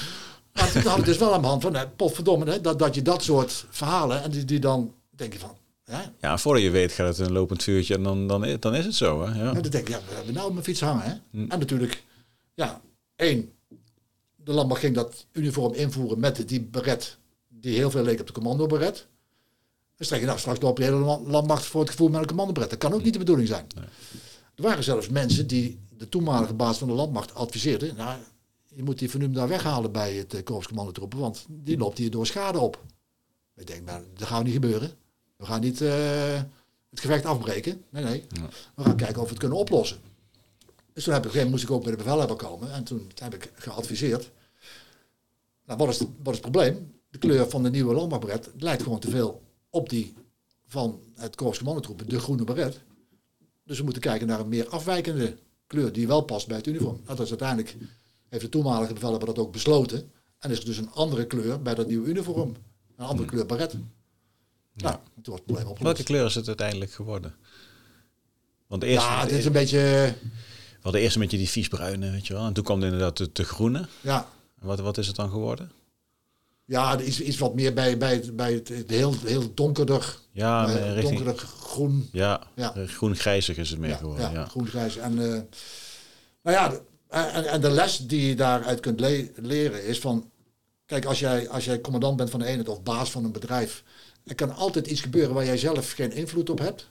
S2: Maar toen had ik dus wel aan de hand van, hè, potverdomme, hè, dat, dat je dat soort verhalen, en die, die dan denk je van, ja,
S1: Ja, voordat je weet gaat het een lopend vuurtje en dan, dan, dan is het zo. Hè? Ja.
S2: En dan denk ik, ja, we hebben nou op mijn fiets hangen. Hè? En natuurlijk, ja, één, de landmacht ging dat uniform invoeren met die beret, die heel veel leek op de commandoberet. Dan zeg je, nou, straks loopt de hele land- landmacht voor het gevoel met een commandoberet. Dat kan ook niet de bedoeling zijn. Er waren zelfs mensen die de toenmalige baas van de landmacht adviseerden, nou, je moet die Van daar weghalen bij het uh, korpscommandotroepen, want die loopt hier door schade op. Ik denk, maar dat gaat niet gebeuren. We gaan niet eh, het gevecht afbreken. Nee, nee. We gaan kijken of we het kunnen oplossen. Dus toen heb ik, moest ik ook bij de bevelhebber komen. En toen heb ik geadviseerd. Nou, wat is, het- wat is het probleem? De kleur van de nieuwe landmachtberet lijkt gewoon te veel op die van het korpscommandotroepen, de groene beret. Dus we moeten kijken naar een meer afwijkende kleur die wel past bij het uniform. Nou, dat is uiteindelijk, heeft de toenmalige bevelhebber dat ook besloten. En is er dus een andere kleur bij dat nieuwe uniform. Een andere kleur beret. Nou, toen was het probleem opgelost.
S1: Welke kleur is het uiteindelijk geworden? Want eerst,
S2: Ja, het is een beetje...
S1: we hadden eerst een beetje die viesbruine, weet je wel. En toen kwam inderdaad de, de groene.
S2: Ja,
S1: En Wat, wat is het dan geworden?
S2: Ja, er is iets wat meer bij, bij, het, bij het, het heel, heel donkerder,
S1: Ja,
S2: eh,
S1: richting...
S2: donkerder groen.
S1: Ja,
S2: Ja.
S1: groen-grijzig is het meer
S2: Ja,
S1: geworden.
S2: ja,
S1: Ja.
S2: groen-grijs. En, eh, nou ja, en, en de les die je daaruit kunt le- leren is van... Kijk, als jij, als jij commandant bent van een eenheid of baas van een bedrijf... Er kan altijd iets gebeuren waar jij zelf geen invloed op hebt.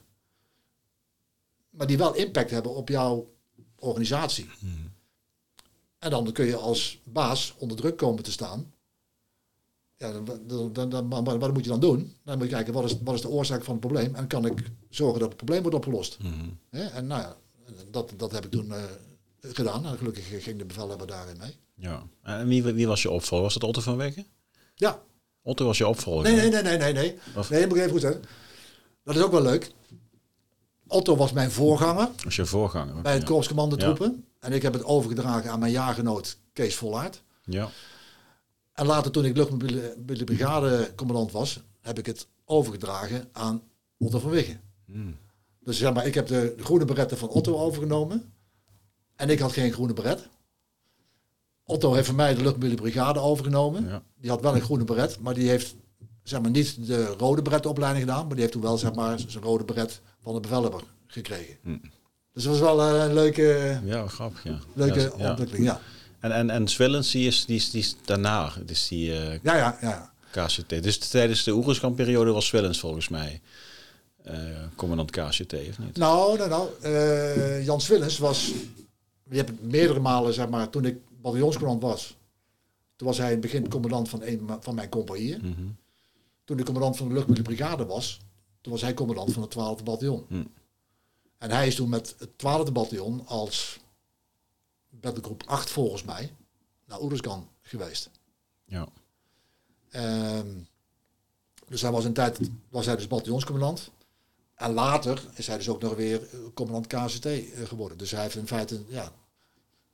S2: Maar die wel impact hebben op jouw organisatie. En dan kun je als baas onder druk komen te staan. Ja, dan, dan, dan, wat moet je dan doen? Dan moet je kijken, wat is, wat is de oorzaak van het probleem? En kan ik zorgen dat het probleem wordt opgelost? Hè? En nou ja, dat, dat heb ik toen eh, gedaan. En gelukkig ging de bevelhebber daarin mee.
S1: Ja. En wie, wie was je opvolger? Was dat Otto van Wegge?
S2: Ja,
S1: Otto was je opvolger?
S2: nee, nee, nee, nee, nee. Nee,
S1: Of-
S2: nee even goed zeggen. Dat is ook wel leuk. Otto was mijn voorganger
S1: Was je voorganger?
S2: bij het
S1: ja.
S2: korpscommandotroepen. En ik heb het overgedragen aan mijn jaargenoot Kees Vollaert.
S1: Ja.
S2: En later, toen ik luchtmobiele mobiele brigadecommandant was, heb ik het overgedragen aan Otto van Wiggen. Dus zeg maar, ik heb de groene beretten van Otto overgenomen. En ik had geen groene beret. Otto heeft van mij de luchtmobiele brigade overgenomen.
S1: Ja.
S2: Die had wel een groene beret, maar die heeft zeg maar, niet de rode beretopleiding gedaan. Maar die heeft toen wel zeg maar, zijn rode beret van de bevelhebber gekregen. Dus dat was wel eh, een leuke,
S1: Ja, grappig, ja.
S2: leuke
S1: ja, ja.
S2: ontwikkeling. Ja,
S1: En, en, en Swellens, die is, die is, die is daarna, dus die eh,
S2: ja, ja. ja.
S1: KCT. Dus tijdens de Oeruzkan-periode was Swellens volgens mij eh, commandant KCT, of niet?
S2: Nou, nou, nou. eh, Jan Swillens was... Je hebt meerdere malen, zeg maar, toen ik bataljonscommandant was. Toen was hij in het begin commandant van een van mijn compagnieën.
S1: Mhm.
S2: Toen ik commandant van de luchtmobiele brigade was, toen was hij commandant van het 12e bataljon.
S1: Hm.
S2: En hij is toen met het 12e bataljon als battlegroep 8 volgens mij naar Oeruzkan geweest.
S1: Ja.
S2: Ehm, dus hij was een tijd was hij dus bataljonscommandant. En later is hij dus ook nog weer eh, commandant KCT eh, geworden. Dus hij heeft in feite, ja,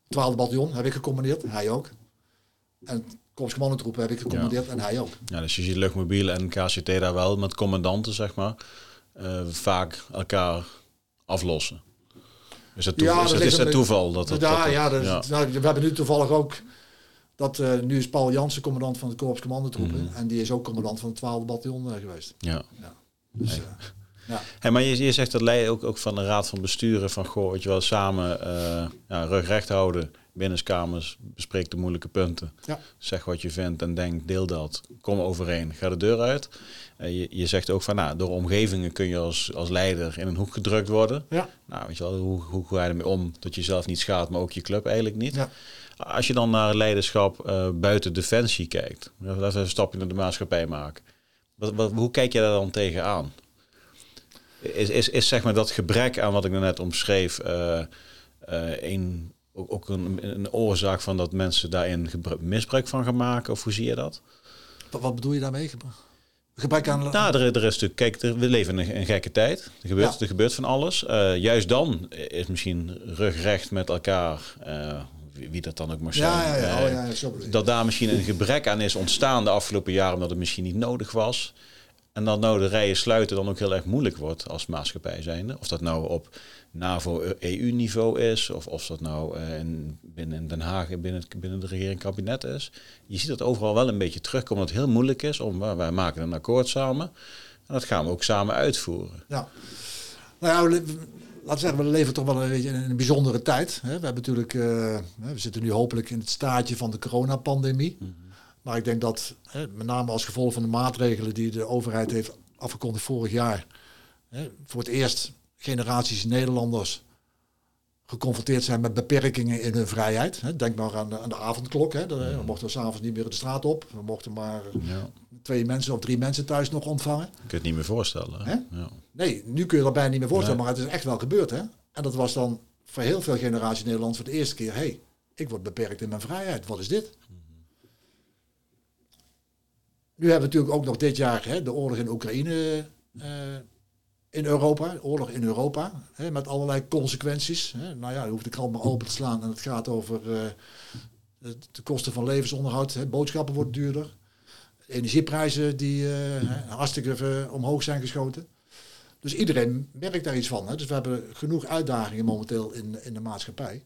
S2: 12e bataljon heb ik gecommandeerd, hij ook. En het korpscommandotroep heb ik gecommandeerd en hij ook.
S1: ja, dus je ziet luchtmobiel en KCT daar wel met commandanten, zeg maar, eh, vaak elkaar aflossen. Is het, toe-
S2: Ja,
S1: is
S2: dat
S1: is toeval dat
S2: ja,
S1: dat
S2: ja, dat
S1: ja.
S2: nou, we hebben nu toevallig ook dat nu is Paul Jansen commandant van de korpscommandotroepen. En die is ook commandant van het 12e bataljon geweest.
S1: ja.
S2: Ja. Dus, ja.
S1: Hey, maar je, je zegt dat lei ook, ook van de raad van besturen van goh, weet je wel, samen eh ja, rug recht houden, binnenskamers, bespreek de moeilijke punten.
S2: Ja.
S1: Zeg wat je vindt en denk, deel dat. Kom overeen, ga de deur uit. Eh, je, je zegt ook van, nou, door omgevingen kun je als, als leider in een hoek gedrukt worden.
S2: Ja.
S1: Nou, weet je wel, hoe, hoe ga je ermee om dat je zelf niet schaadt, maar ook je club eigenlijk niet.
S2: Ja.
S1: Als je dan naar leiderschap eh, buiten defensie kijkt, laten we een stapje naar de maatschappij maken. Wat, wat, hoe kijk je daar dan tegenaan? Is, is, is zeg maar dat gebrek aan wat ik net omschreef eh, eh, een, ook, ook een, een oorzaak van dat mensen daarin misbruik van gaan maken? Of hoe zie je dat?
S2: Wat, wat bedoel je daarmee? Gebrek aan...
S1: Nou, er, er is natuurlijk, kijk, er- we leven in een, een gekke tijd. Er gebeurt,
S2: Ja.
S1: er gebeurt van alles. Eh, juist dan is misschien rugrecht met elkaar, wie, wie dat dan ook maar zijn.
S2: Ja, ja, ja. Oh,
S1: dat daar misschien een gebrek aan is ontstaan de afgelopen jaren, omdat het misschien niet nodig was. En dat nou de rijen sluiten dan ook heel erg moeilijk wordt als maatschappij zijnde. Of dat nou op NAVO-EU-niveau is, of of dat nou eh, in, binnen Den Haag binnen, het, binnen de regering kabinet is. Je ziet dat overal wel een beetje terugkomen, dat het heel moeilijk is om, wij maken een akkoord samen. En dat gaan we ook samen uitvoeren.
S2: Ja. Nou ja, laten we zeggen, we leven toch wel een beetje in een bijzondere tijd. We hebben natuurlijk, eh, we zitten nu hopelijk in het staartje van de coronapandemie. Maar ik denk dat, hè, met name als gevolg van de maatregelen die de overheid heeft afgekondigd vorig jaar, hè, voor het eerst generaties Nederlanders geconfronteerd zijn met beperkingen in hun vrijheid. Hè. Denk maar aan de, aan de avondklok. Hè. De- We mochten s'avonds niet meer de straat op. We mochten maar
S1: Ja.
S2: twee mensen of drie mensen thuis nog ontvangen.
S1: Je kunt het niet meer voorstellen.
S2: Hè?
S1: Ja.
S2: Nee, nu kun je dat bijna niet meer voorstellen,
S1: Nee.
S2: maar het is echt wel gebeurd. Hè? En dat was dan voor heel veel generaties Nederlands voor de eerste keer. hey, ik word beperkt in mijn vrijheid. Wat is dit? Nu hebben we natuurlijk ook nog dit jaar hè, de oorlog in Oekraïne eh, in Europa. Oorlog in Europa, hè, met allerlei consequenties. Hè. Nou ja, je hoeft de krant maar open te slaan en het gaat over eh, de, kosten van levensonderhoud. Hè. Boodschappen worden duurder. Energieprijzen die eh, hartstikke omhoog zijn geschoten. Dus iedereen merkt daar iets van. Hè. Dus we hebben genoeg uitdagingen momenteel in, in de maatschappij.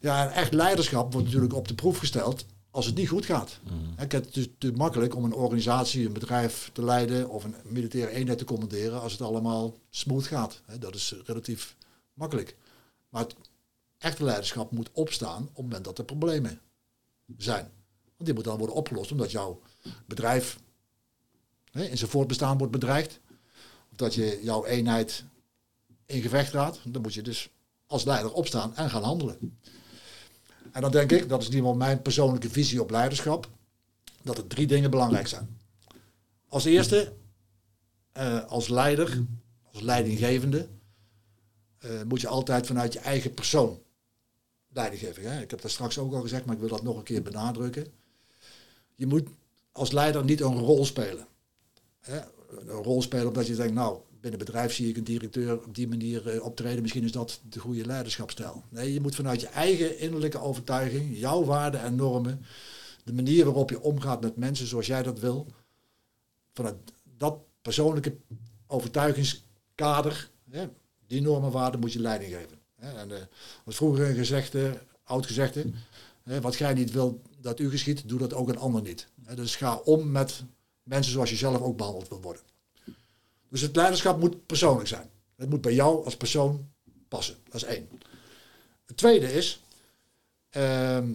S2: Ja, en echt leiderschap wordt natuurlijk op de proef gesteld als het niet goed gaat. Hè, Het is natuurlijk makkelijk om een organisatie, een bedrijf te leiden of een militaire eenheid te commanderen als het allemaal smooth gaat. Dat is relatief makkelijk. Maar het echte leiderschap moet opstaan op het moment dat er problemen zijn. Want die moeten dan worden opgelost omdat jouw bedrijf in zijn voortbestaan wordt bedreigd. Of dat je jouw eenheid in gevecht gaat. Dan moet je dus als leider opstaan en gaan handelen. En dan denk ik, dat is in ieder geval mijn persoonlijke visie op leiderschap, dat er drie dingen belangrijk zijn. Als eerste, eh, als leider, als leidinggevende, eh, moet je altijd vanuit je eigen persoon leiding geven. Hè? Ik heb dat straks ook al gezegd, maar ik wil dat nog een keer benadrukken. Je moet als leider niet een rol spelen. Hè? Een rol spelen omdat je denkt, nou, binnen bedrijf zie ik een directeur op die manier eh, optreden. Misschien is dat de goede leiderschapstijl. Nee, je moet vanuit je eigen innerlijke overtuiging, jouw waarden en normen, de manier waarop je omgaat met mensen zoals jij dat wil, vanuit dat persoonlijke overtuigingskader, die normen en waarden moet je leiding geven. En, eh, wat vroeger een gezegde, oud gezegde, wat jij niet wil dat u geschiet, doe dat ook een ander niet. Dus ga om met mensen zoals je zelf ook behandeld wil worden. Dus het leiderschap moet persoonlijk zijn. Het moet bij jou als persoon passen. Dat is één. Het tweede is, ehm,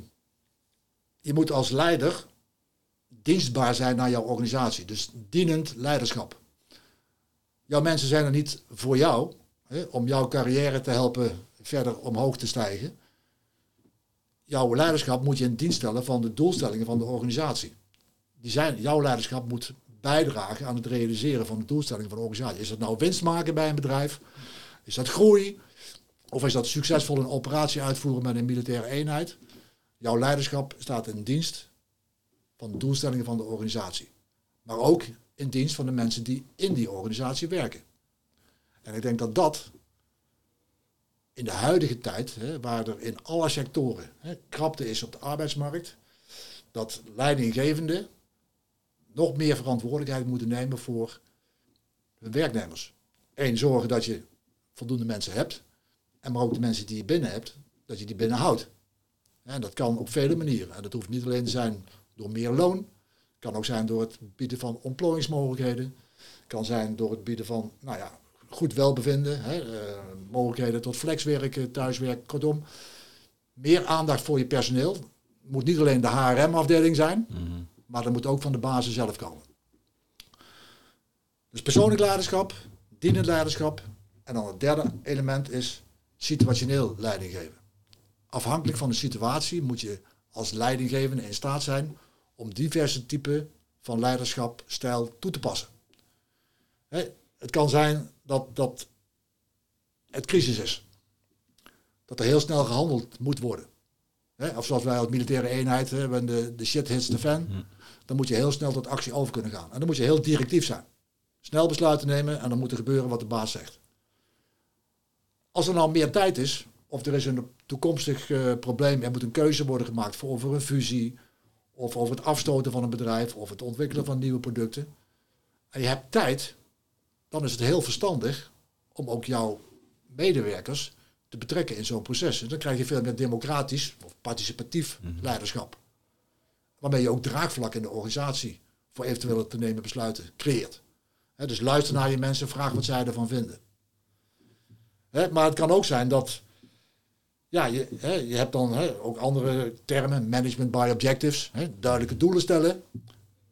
S2: je moet als leider dienstbaar zijn naar jouw organisatie. Dus dienend leiderschap. Jouw mensen zijn er niet voor jou, hè, om jouw carrière te helpen verder omhoog te stijgen. Jouw leiderschap moet je in dienst stellen van de doelstellingen van de organisatie. Die zijn, jouw leiderschap moet bijdragen aan het realiseren van de doelstellingen van de organisatie. Is dat nou winst maken bij een bedrijf? Is dat groei? Of is dat succesvol een operatie uitvoeren met een militaire eenheid? Jouw leiderschap staat in dienst van de doelstellingen van de organisatie. Maar ook in dienst van de mensen die in die organisatie werken. En ik denk dat dat in de huidige tijd, hè, waar er in alle sectoren hè, krapte is op de arbeidsmarkt, dat leidinggevenden nog meer verantwoordelijkheid moeten nemen voor hun werknemers. Eén, zorgen dat je voldoende mensen hebt. En maar ook de mensen die je binnen hebt, dat je die binnenhoudt. En dat kan op vele manieren. En dat hoeft niet alleen te zijn door meer loon. Kan ook zijn door het bieden van ontplooiingsmogelijkheden. Kan zijn door het bieden van nou ja, goed welbevinden. Hè, eh, mogelijkheden tot flexwerken, thuiswerk. Kortom, meer aandacht voor je personeel. Het moet niet alleen de HRM-afdeling zijn. Maar dat moet ook van de basis zelf komen. Dus persoonlijk leiderschap, dienend leiderschap. En dan het derde element is situationeel leiding geven. Afhankelijk van de situatie moet je als leidinggevende in staat zijn om diverse typen van leiderschap, stijl toe te passen. Het kan zijn dat, dat het crisis is. Dat er heel snel gehandeld moet worden. Of zoals wij als militaire eenheid hebben, de, de shit hits the fan. Dan moet je heel snel tot actie over kunnen gaan. En dan moet je heel directief zijn. Snel besluiten nemen en dan moet er gebeuren wat de baas zegt. Als er nou meer tijd is Of er is een toekomstig uh, probleem, er moet een keuze worden gemaakt voor over een fusie, of over het afstoten van een bedrijf, of het ontwikkelen van nieuwe producten. En je hebt tijd, dan is het heel verstandig om ook jouw medewerkers te betrekken in zo'n proces. En dan krijg je veel meer democratisch of participatief mhm. leiderschap. Waarmee je ook draagvlak in de organisatie voor eventuele te nemen besluiten creëert. dus luister naar je mensen, vraag wat zij ervan vinden. maar het kan ook zijn dat ja, je, je hebt dan ook andere termen, management by objectives, duidelijke doelen stellen. Maar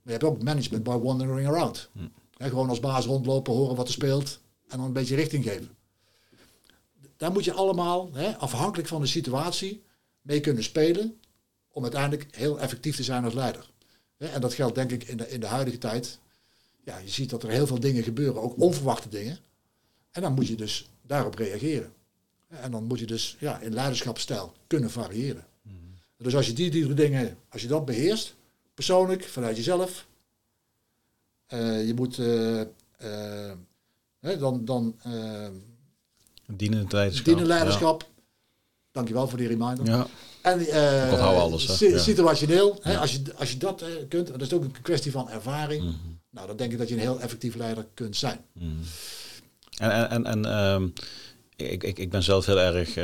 S2: je hebt ook management by wandering around. Hm. gewoon als baas rondlopen, horen wat er speelt en dan een beetje richting geven. Daar moet je allemaal, afhankelijk van de situatie, mee kunnen spelen om uiteindelijk heel effectief te zijn als leider. En dat geldt denk ik in de, in de huidige tijd. Ja, je ziet dat er heel veel dingen gebeuren, ook onverwachte dingen. En dan moet je dus daarop reageren. En dan moet je dus ja, in leiderschapsstijl kunnen variëren. Mhm. Dus als je die, die dingen, als je dat beheerst, persoonlijk, vanuit jezelf, uh, je moet uh, uh, dan, dan
S1: dienend leiderschap.
S2: Dienend leiderschap. Ja. Dankjewel voor die reminder.
S1: Ja.
S2: En
S1: uh, alles,
S2: situationeel, hè, als, je, als je dat uh, kunt, dat is ook een kwestie van ervaring. Mhm. Nou, dan denk ik dat je een heel effectief leider kunt zijn.
S1: Mhm. En, en, en um, ik, ik, ik ben zelf heel erg uh,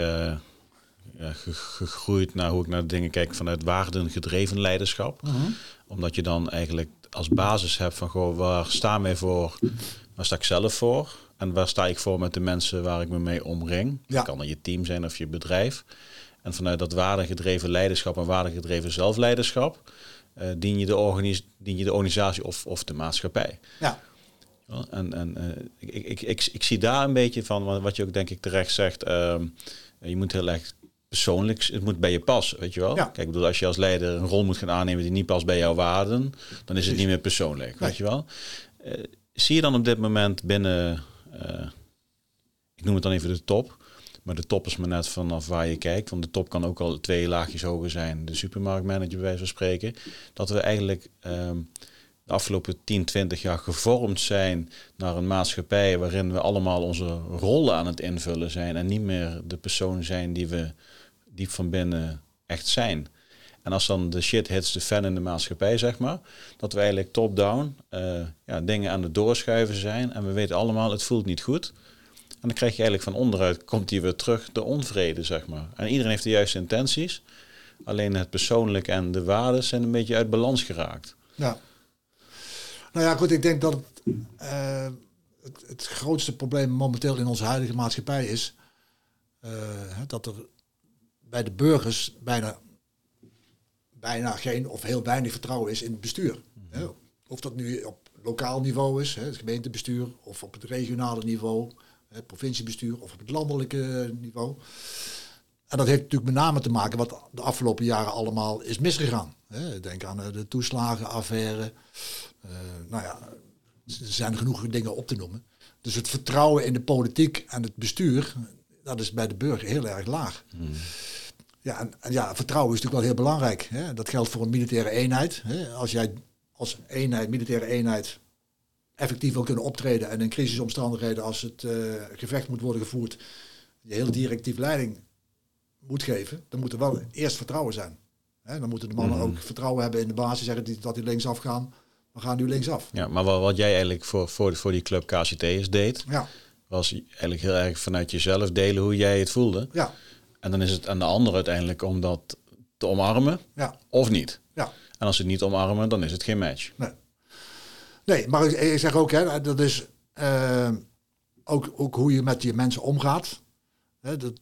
S1: ja, gegroeid naar hoe ik naar dingen kijk vanuit waardengedreven leiderschap. Mhm. Omdat je dan eigenlijk als basis hebt van goh, waar staan wij voor? Waar sta ik zelf voor? En waar sta ik voor met de mensen waar ik me mee omring? Ja. kan dan je team zijn of je bedrijf. En vanuit dat waardegedreven leiderschap en waardegedreven zelfleiderschap uh, dien, je de dien je de organisatie of, of de maatschappij.
S2: Ja.
S1: En, en uh, ik, ik, ik, ik, zie daar een beetje van, wat je ook denk ik terecht zegt, uh, je moet heel erg persoonlijk, het moet bij je passen, weet je wel. Ja. Kijk, ik bedoel, als je als leider een rol moet gaan aannemen die niet past bij jouw waarden, dan is het niet meer persoonlijk, weet je wel. Uh, zie je dan op dit moment binnen, ik noem het dan even de top, maar de top is maar net vanaf waar je kijkt. Want de top kan ook al twee laagjes hoger zijn. De supermarktmanager bij wijze van spreken. Dat we eigenlijk ehm, de afgelopen 10, 20 jaar gevormd zijn naar een maatschappij waarin we allemaal onze rollen aan het invullen zijn. En niet meer de persoon zijn die we diep van binnen echt zijn. En als dan de shit hits de fan in de maatschappij, zeg maar, dat we eigenlijk top-down uh, ja, dingen aan het doorschuiven zijn. En we weten allemaal, het voelt niet goed. En dan krijg je eigenlijk van onderuit, komt die weer terug, de onvrede, zeg maar. En iedereen heeft de juiste intenties. Alleen het persoonlijke en de waarden zijn een beetje uit balans geraakt.
S2: Ja. Nou ja, goed, ik denk dat het, uh, het, het, grootste probleem momenteel in onze huidige maatschappij is uh, dat er bij de burgers bijna, bijna geen of heel weinig vertrouwen is in het bestuur. Mm Of dat nu op lokaal niveau is, het gemeentebestuur, of op het regionale niveau het provinciebestuur of op het landelijke niveau. En dat heeft natuurlijk met name te maken wat de afgelopen jaren allemaal is misgegaan. Denk aan eh, de toeslagenaffaire. Uh, nou ja, er zijn genoeg dingen op te noemen. Dus het vertrouwen in de politiek en het bestuur, dat is bij de burger heel erg laag. Hmm. Ja, en, en, ja, vertrouwen is natuurlijk wel heel belangrijk. Hè? Dat geldt voor een militaire eenheid. Hè? Als jij als eenheid, militaire eenheid effectief wil kunnen optreden en in crisisomstandigheden als het uh, gevecht moet worden gevoerd, je heel directief leiding moet geven, dan moet er wel eerst vertrouwen zijn. Hè, dan moeten de mannen mhm. ook vertrouwen hebben in de basis, zeggen die, dat die linksaf gaan. We gaan nu linksaf.
S1: Ja, maar wat, wat jij eigenlijk voor, voor, voor die club KCT's deed, ja. was eigenlijk heel erg vanuit jezelf delen hoe jij het voelde.
S2: Ja.
S1: En dan is het aan de ander uiteindelijk om dat te omarmen
S2: ja.
S1: of niet.
S2: Ja.
S1: En als ze het niet omarmen, dan is het geen match.
S2: Nee. Nee, maar ik, zeg ook, hè, dat is uh, ook, ook hoe je met je mensen omgaat. Hè, dat,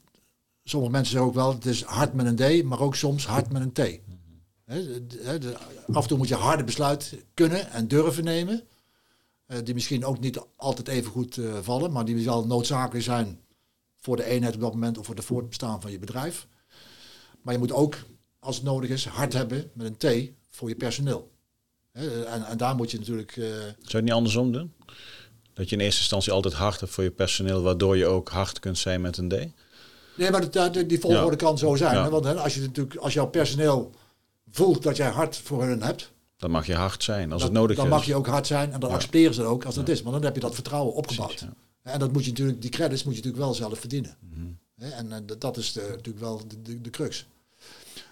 S2: sommige mensen zeggen ook wel, het is hard met een D, maar ook soms hard met een T. Af en toe moet je harde besluiten kunnen en durven nemen. Uh, die misschien ook niet altijd even goed uh, vallen, maar die zal noodzakelijk zijn voor de eenheid op dat moment of voor het voortbestaan van je bedrijf. Maar je moet ook, als het nodig is, hard hebben met een T voor je personeel. En, en, daar moet je natuurlijk. Uh... Zou
S1: je het niet andersom doen? Dat je in eerste instantie altijd hard hebt voor je personeel, waardoor je ook hard kunt zijn met een D?
S2: Nee, maar dat, die volgorde kan zo zijn. Want hè, als, je natuurlijk, als jouw personeel voelt dat jij hard voor hen hebt.
S1: Dan mag je hard zijn als het nodig
S2: is.
S1: Dan
S2: mag je ook hard zijn en dan accepteren ze het ook als dat is. Maar dan heb je dat vertrouwen opgebouwd. en dat moet je natuurlijk, die credits moet je natuurlijk wel zelf verdienen. Mhm. En eh, dat is de, natuurlijk wel de, de, de crux.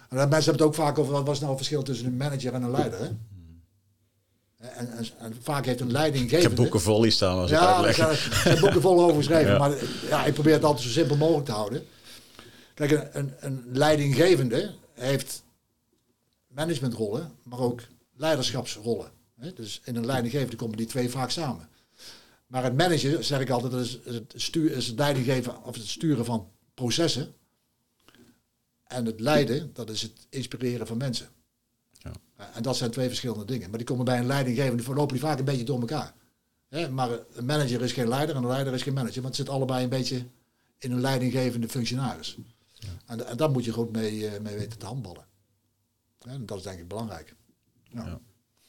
S2: En dan, mensen hebben het ook vaak over wat was nou het verschil tussen een manager en een leider. Hè? En, en, en vaak heeft een
S1: Ik
S2: leidinggevende...
S1: heb boeken vol hier staan als ik
S2: Ja, ik heb boeken vol over geschreven.
S1: Ja.
S2: Maar ja, ik probeer het altijd zo simpel mogelijk te houden. Kijk, een, een, een leidinggevende heeft managementrollen, maar ook leiderschapsrollen. Hè? Dus in een leidinggevende komen die twee vaak samen. Maar het managen, zeg ik altijd, dat is het, stuur, is het leidinggeven of het sturen van processen. En het leiden, dat is het inspireren van mensen.
S1: Ja.
S2: En dat zijn twee verschillende dingen. Maar die komen bij een leidinggevende, verlopen die vaak een beetje door elkaar. Hè, maar een manager is geen leider en een leider is geen manager. Want het zit allebei een beetje in een leidinggevende functionaris. En, en daar moet je goed mee, eh, mee weten te handballen. Ja, en dat is denk ik belangrijk. Ja.
S1: Ja.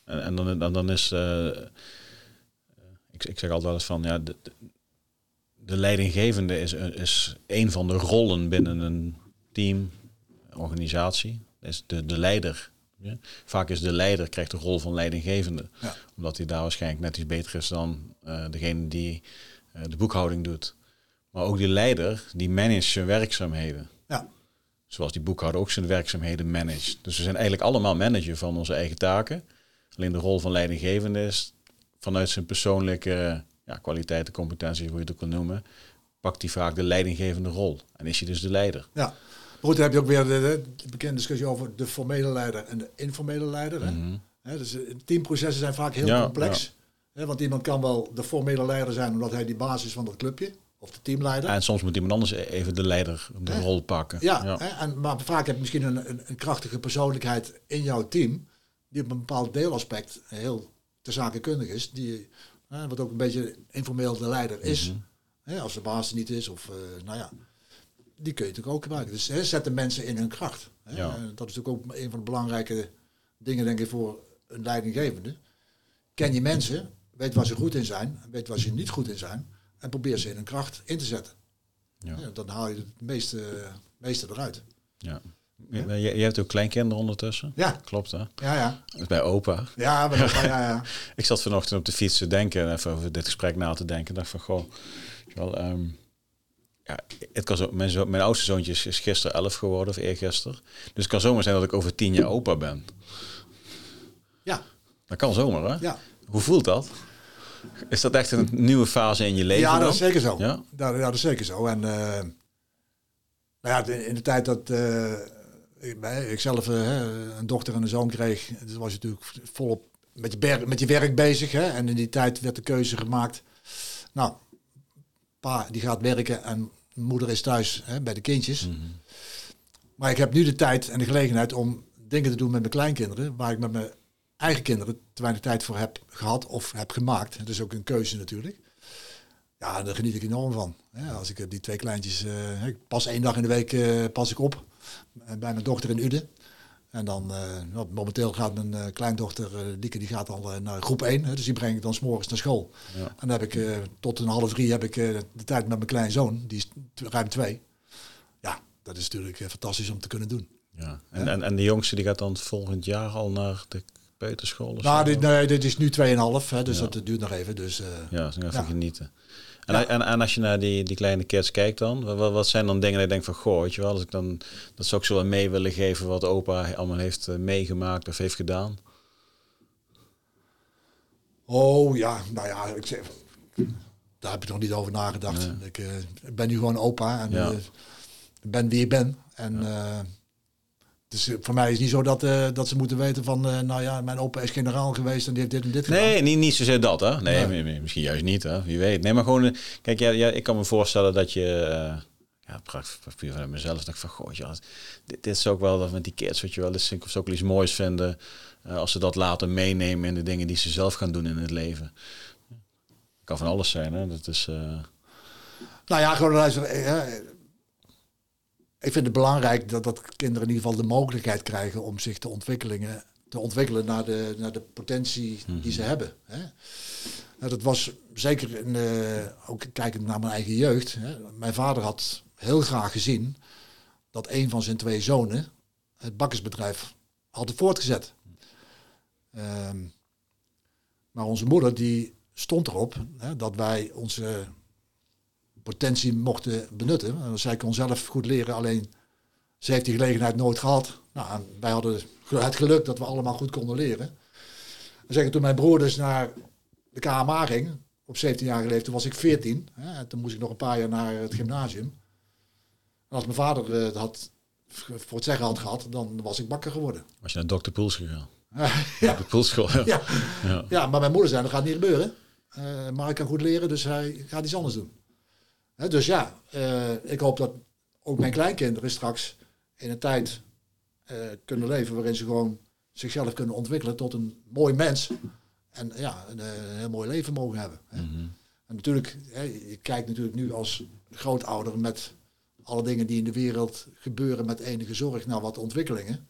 S1: En, en dan, dan, dan is, eh, eh, ik, ik zeg altijd wel eens van, ja, de, de, de leidinggevende is, is een van de rollen binnen een team, organisatie. Is de, de leider. Ja? Vaak is de leider, krijgt de rol van leidinggevende.
S2: Ja.
S1: Omdat hij daar waarschijnlijk net iets beter is dan eh, degene die eh, de boekhouding doet. Maar ook die leider, die managt zijn werkzaamheden.
S2: Ja.
S1: Zoals die boekhouder ook zijn werkzaamheden managt. Dus we zijn eigenlijk allemaal manager van onze eigen taken. Alleen de rol van leidinggevende is vanuit zijn persoonlijke ja, kwaliteiten, competenties, hoe je het ook wil noemen, pakt hij vaak de leidinggevende rol. En is hij dus de leider.
S2: Ja. Goed, dan heb je ook weer de, de bekende discussie over de formele leider en de informele leider. Hè? Hè, dus eh, teamprocessen zijn vaak heel
S1: Ja,
S2: complex. Hè, want iemand kan wel de formele leider zijn omdat hij die basis van dat clubje, of de teamleider.
S1: En soms moet iemand anders even de leider, de rol pakken.
S2: Ja, Hè, en, maar vaak heb je misschien een, een, een krachtige persoonlijkheid in jouw team, die op een bepaald deelaspect heel te zakenkundig is, die, hè, wat ook een beetje informeel de leider is.
S1: Mhm.
S2: Hè, als de baas niet is, of eh, nou ja, die kun je natuurlijk ook gebruiken. Dus hè, zet de mensen in hun kracht. Hè.
S1: Ja.
S2: En dat is natuurlijk ook een van de belangrijke dingen, denk ik, voor een leidinggevende. Ken je mensen, weet waar ze goed in zijn, weet waar ze niet goed in zijn, en probeer ze in hun kracht in te zetten.
S1: Ja.
S2: Ja, dan haal je het meeste, meeste eruit.
S1: Ja. Je, je je hebt ook kleinkinderen ondertussen.
S2: Ja,
S1: Klopt hè?
S2: ja, ja.
S1: Bij opa.
S2: Ja, maar dat, ja, ja.
S1: Ik zat vanochtend op de fiets te denken, even over dit gesprek na te denken. Ik dacht van, goh, wel, ehm, ja, het kan zo, mijn, zo, mijn oudste zoontje is, is gisteren elf geworden, of eergisteren. Dus het kan zomaar zijn dat ik over tien jaar opa ben.
S2: Ja,
S1: Dat kan zomaar, hè?
S2: ja.
S1: Hoe voelt dat? Is dat echt een nieuwe fase in je leven
S2: ja dat
S1: dan?
S2: is zeker zo.
S1: Ja?
S2: Ja, ja, dat is zeker zo. En eh, nou ja, in de tijd dat eh, ik, bij- ik zelf eh, een dochter en een zoon kreeg, dus was je natuurlijk volop met je, met je werk bezig. Hè? En in die tijd werd de keuze gemaakt. Nou, pa die gaat werken en moeder is thuis hè, bij de kindjes.
S1: Mhm.
S2: Maar ik heb nu de tijd en de gelegenheid om dingen te doen met mijn kleinkinderen, waar ik met mijn eigen kinderen te weinig tijd voor heb gehad of heb gemaakt. Het is ook een keuze natuurlijk. Ja, daar geniet ik enorm van. Als ik eh, die twee kleintjes, ik pas één dag in de week eh, pas ik op bij mijn dochter in Uden. En dan, eh, momenteel gaat mijn eh, kleindochter, Dieke, die gaat al naar groep 1. Hè, dus die breng ik dan s'morgens naar school.
S1: Ja.
S2: En dan heb ik tot een half drie heb ik de tijd met mijn kleinzoon, die is ruim twee. Ja, dat is natuurlijk fantastisch om te kunnen doen.
S1: Ja. En, en, en de jongste die gaat dan volgend jaar al naar de peuterschool? Of
S2: Nou,
S1: zo?
S2: dit, nee, dit is nu 2,5, hè, dus
S1: Ja.
S2: dat duurt nog even. Dus,
S1: Ja, dus even
S2: Ja.
S1: genieten. En,
S2: Ja.
S1: en, en als je naar die, die kleine kids kijkt dan, wat, wat zijn dan dingen dat je denkt van, goh, weet je wel, als ik dan, dat zou ik zo wel mee willen geven wat opa allemaal heeft eh, meegemaakt of heeft gedaan.
S2: Oh ja, nou ja, ik zeg, daar heb ik nog niet over nagedacht. Ik, eh, ik ben nu gewoon opa en
S1: Ja.
S2: eh, ben wie ik ben. En dus eh, voor mij is het niet zo dat, eh, dat ze moeten weten van, eh, nou ja, mijn opa is generaal geweest en die heeft dit en dit gedaan.
S1: Nee, niet, niet zozeer dat, hè? Nee,
S2: Nee.
S1: mi- mi- misschien juist niet, hè? Wie weet. Nee, maar gewoon, kijk, ja, ja, ik kan me voorstellen dat je, ja, praat puur vanuit mezelf, dat ik van, goh, ja, dit, dit is ook wel dat met die kids, weet je wel, is, of ze ook iets moois vinden als ze dat laten meenemen in de dingen die ze zelf gaan doen in het leven. Kan van alles zijn, hè? Dat is,
S2: Nou ja, gewoon luisteren. Ik vind het belangrijk dat, dat kinderen in ieder geval de mogelijkheid krijgen om zich te, ontwikkelingen, te ontwikkelen naar de, naar de potentie die ze hebben. Hè. Nou, dat was zeker in, eh, ook kijkend naar mijn eigen jeugd. Hè. Mijn vader had heel graag gezien dat een van zijn twee zonen het bakkersbedrijf had voortgezet. Ehm, maar onze moeder die stond erop hè, dat wij onze potentie mochten benutten. En zij kon zelf goed leren, alleen ze heeft die gelegenheid nooit gehad. Nou, en wij hadden het geluk dat we allemaal goed konden leren. Dan zeggen toen mijn broer dus naar de KMA ging, op 17 jaar leeftijd, toen was ik 14. Hè, en toen moest ik nog een paar jaar naar het gymnasium. En als mijn vader het had, voor het zeggen had gehad, dan was ik bakker geworden.
S1: Was je naar dokter Poels gegaan?
S2: ja.
S1: De Poelschool. Ja.
S2: Ja.
S1: Ja.
S2: ja, maar mijn moeder zei, dat gaat niet gebeuren. Eh, maar ik kan goed leren, dus hij gaat iets anders doen. Dus ja, eh, ik hoop dat ook mijn kleinkinderen straks in een tijd eh, kunnen leven waarin ze gewoon zichzelf kunnen ontwikkelen tot een mooi mens. En ja, een, eh, een heel mooi leven mogen hebben.
S1: Mhm.
S2: En natuurlijk, hè, je kijkt natuurlijk nu als grootouder met alle dingen die in de wereld gebeuren met enige zorg naar wat ontwikkelingen.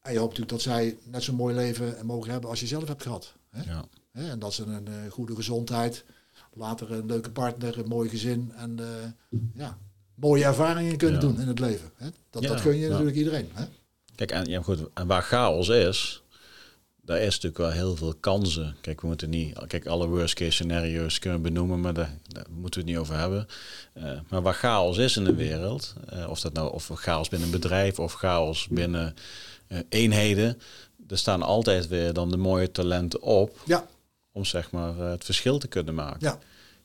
S2: En je hoopt natuurlijk dat zij net zo'n mooi leven mogen hebben als je zelf hebt gehad. Hè?
S1: Ja.
S2: En dat ze een goede gezondheid, later een leuke partner, een mooi gezin en eh, ja, mooie ervaringen kunnen
S1: Ja.
S2: doen in het leven. Hè? Dat,
S1: Ja,
S2: dat gun je natuurlijk iedereen. Hè?
S1: Kijk, en, ja, goed, en waar chaos is, daar is natuurlijk wel heel veel kansen. Kijk, we moeten niet, kijk, alle worst case scenario's kunnen benoemen, maar daar, daar moeten we het niet over hebben. Eh, maar waar chaos is in de wereld, eh, of dat nou of chaos binnen een bedrijf of chaos binnen eenheden, er staan altijd weer dan de mooie talenten op
S2: Ja,
S1: om zeg maar eh, het verschil te kunnen maken.
S2: ja,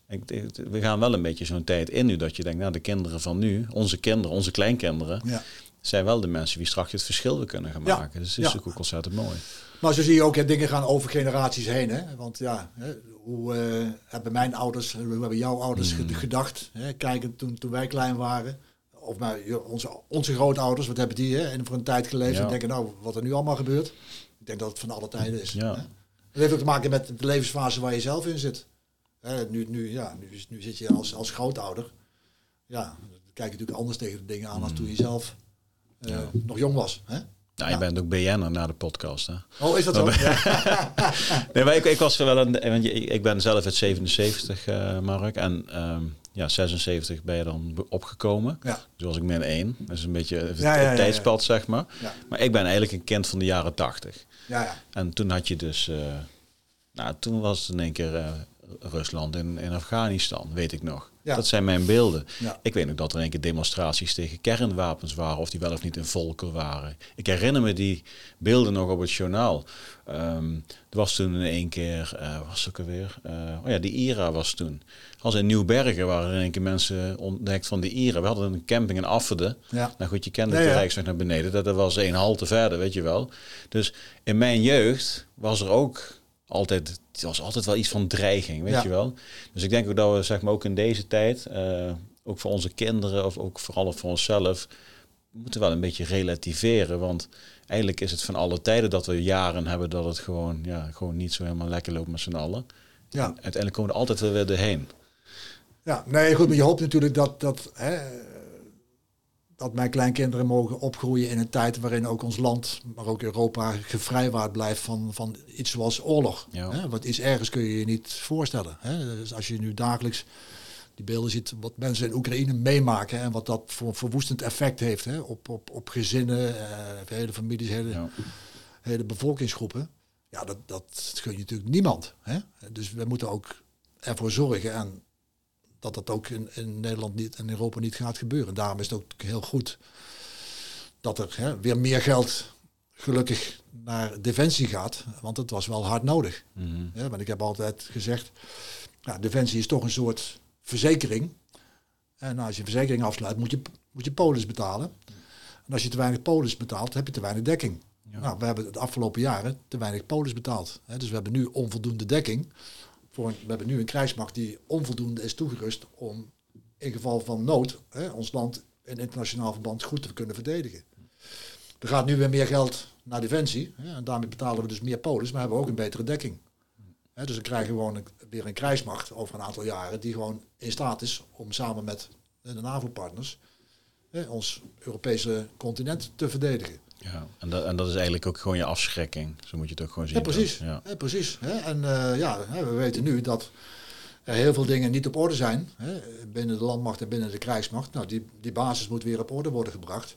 S1: Ik, we gaan wel een beetje zo'n tijd in nu dat je denkt, nou de kinderen van nu, onze kinderen, onze kleinkinderen,
S2: ja.
S1: zijn wel de mensen die straks het verschil weer kunnen gaan
S2: Ja,
S1: maken. Dus het is
S2: ja.
S1: natuurlijk ook ontzettend mooi.
S2: Maar zo zie je ook, hè, dingen gaan over generaties heen. Hè? Want ja, hè, hoe eh, hebben mijn ouders, hoe hebben jouw ouders
S1: Hmm.
S2: ge- gedacht? Hè? Kijken toen, toen wij klein waren. Of maar joh, onze, onze grootouders, wat hebben die hè? en voor een tijd geleefd?
S1: Ja.
S2: En denken, nou, wat er nu allemaal gebeurt. Ik denk dat het van alle tijden is.
S1: Ja.
S2: Hè? Het heeft ook te maken met de levensfase waar je zelf in zit. Hè, nu, nu, ja, nu, nu zit je als, als grootouder. Ja, dan kijk je natuurlijk anders tegen de dingen aan als toen je zelf eh,
S1: Ja.
S2: nog jong was. Hè?
S1: Nou, je
S2: Ja.
S1: bent ook BN'er na de podcast. Hè?
S2: Oh, is dat zo?
S1: Nee, maar ik, ik was er wel een. Want ik ben zelf uit 77, eh Mark. En ehm, ja, 76 ben je dan opgekomen.
S2: Ja.
S1: Dus was ik min 1. Dat is een beetje het,
S2: Ja,
S1: het tijdspad, zeg maar. Maar ik ben eigenlijk een kind van de jaren 80.
S2: Ja, ja.
S1: En toen had je dus. eh, nou, toen was het in één keer eh, Rusland in, in Afghanistan, weet ik nog.
S2: Ja.
S1: Dat zijn mijn beelden.
S2: Ja.
S1: Ik weet nog dat er één keer demonstraties tegen kernwapens waren, of die wel of niet in volken waren. Ik herinner me die beelden nog op het journaal. Ehm, er was toen in één keer, eh was het ook alweer? Eh, oh ja, die IRA was toen. Als in Nieuwbergen waren er in één keer mensen ontdekt van de IRA. We hadden een camping in Afferde.
S2: Ja.
S1: Nou goed, je kende
S2: Ja,
S1: de. Rijksweg naar beneden. Dat dat was één halte verder, weet je wel. Dus in mijn jeugd was er ook altijd, het was altijd wel iets van dreiging, weet
S2: Ja.
S1: je wel. Dus ik denk ook dat we zeg maar ook in deze tijd, eh, ook voor onze kinderen of ook vooral voor onszelf, we moeten wel een beetje relativeren. Want eigenlijk is het van alle tijden dat we jaren hebben dat het gewoon, ja, gewoon niet zo helemaal lekker loopt met z'n allen.
S2: Ja.
S1: En uiteindelijk komen we er altijd weer doorheen.
S2: Ja, nee, goed, maar je hoopt natuurlijk dat, dat, hè, dat mijn kleinkinderen mogen opgroeien in een tijd waarin ook ons land, maar ook Europa, gevrijwaard blijft van, van iets zoals oorlog.
S1: Ja.
S2: Hè? Want iets ergens kun je je niet voorstellen. Hè? Dus als je nu dagelijks die beelden ziet, wat mensen in Oekraïne meemaken en wat dat voor een verwoestend effect heeft hè? Op, op, op gezinnen, eh, hele families, hele,
S1: Ja.
S2: hele bevolkingsgroepen. Ja, dat, dat gun je natuurlijk niemand. Hè? Dus we moeten ook ervoor zorgen en dat dat ook in, in Nederland niet en Europa niet gaat gebeuren. Daarom is het ook heel goed dat er hè, weer meer geld gelukkig naar defensie gaat, want het was wel hard nodig.
S1: Mhm.
S2: Ja, want ik heb altijd gezegd, ja, defensie is toch een soort verzekering. En als je een verzekering afsluit, moet je, moet je polis betalen. En als je te weinig polis betaalt, heb je te weinig dekking.
S1: Ja.
S2: Nou, we hebben de afgelopen jaren te weinig polis betaald. Hè, dus we hebben nu onvoldoende dekking. We hebben nu een krijgsmacht die onvoldoende is toegerust om in geval van nood hè, ons land in internationaal verband goed te kunnen verdedigen. Er gaat nu weer meer geld naar defensie. Hè, en daarmee betalen we dus meer polis, maar hebben we ook een betere dekking. Hè, dus we krijgen gewoon weer een krijgsmacht over een aantal jaren die gewoon in staat is om samen met de NAVO-partners ons Europese continent te verdedigen.
S1: Ja. En, dat, en dat is eigenlijk ook gewoon je afschrikking. Zo moet je het ook gewoon zien.
S2: Ja, precies.
S1: Ja.
S2: Ja, precies. Hè? En eh, ja, we weten nu dat er heel veel dingen niet op orde zijn hè? binnen de landmacht en binnen de krijgsmacht. Nou, die, die basis moet weer op orde worden gebracht.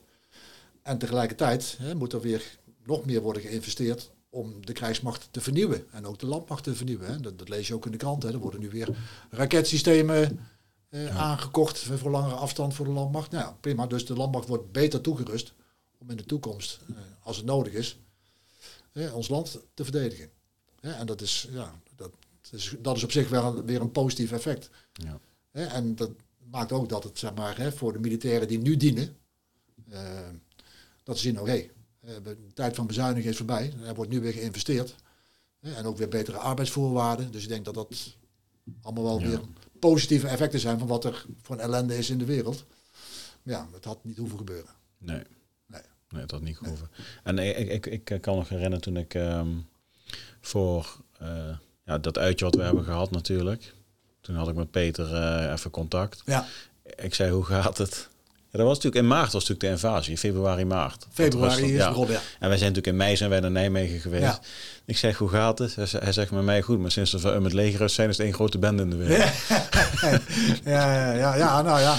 S2: En tegelijkertijd hè, moet er weer nog meer worden geïnvesteerd om de krijgsmacht te vernieuwen. En ook de landmacht te vernieuwen. Hè? Dat, dat lees je ook in de krant. Hè? Er worden nu weer raketsystemen eh, aangekocht voor langere afstand voor de landmacht. Nou ja, prima. Dus de landmacht wordt beter toegerust om in de toekomst, eh, als het nodig is, eh, ons land te verdedigen. en dat is, ja, dat is, dat is op zich wel weer een positief effect. Ja. en dat maakt ook dat het, zeg maar, voor de militairen die nu dienen, dat ze zien, oké, okay, de tijd van bezuinigen is voorbij. Er wordt nu weer geïnvesteerd. En ook weer betere arbeidsvoorwaarden. Dus ik denk dat dat allemaal wel weer positieve effecten zijn van wat er voor een ellende is in de wereld. Ja, het had niet hoeven gebeuren.
S1: Nee. Nee, het had niet gehoeven. En ik, ik, ik kan nog herinneren toen ik ehm, voor uh, ja, dat uitje wat we hebben gehad natuurlijk. Toen had ik met Peter uh, even contact. Ja. Ik zei, hoe gaat het? dat was natuurlijk in maart was natuurlijk de invasie, februari, maart.
S2: Februari is ja.
S1: En wij zijn natuurlijk in mei zijn wij naar Nijmegen geweest. Ja. Ik zeg, hoe gaat het? Hij, zegt met mij goed, maar sinds we met leger zijn is het één grote bende in de wereld.
S2: Ja, ja, ja, ja, nou ja.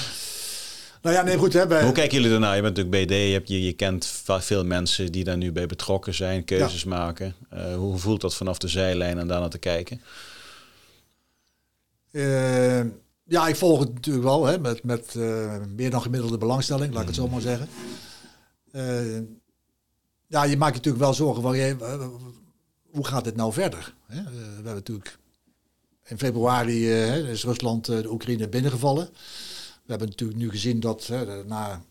S2: Nou ja, nee, goed. Hè,
S1: Hoe kijken jullie ernaar? Je bent natuurlijk BD, je, hebt, je, je kent veel mensen die daar nu bij betrokken zijn, keuzes maken. Uh, hoe voelt dat vanaf de zijlijn en daarna te kijken?
S2: Uh, ja, ik volg het natuurlijk wel hè, met, met uh, meer dan gemiddelde belangstelling, laat ik het zo maar zeggen. Ja, je maakt je natuurlijk wel zorgen van je, hoe gaat dit nou verder? Hè? we hebben natuurlijk in februari is Rusland de Oekraïne binnengevallen. We hebben natuurlijk nu gezien dat na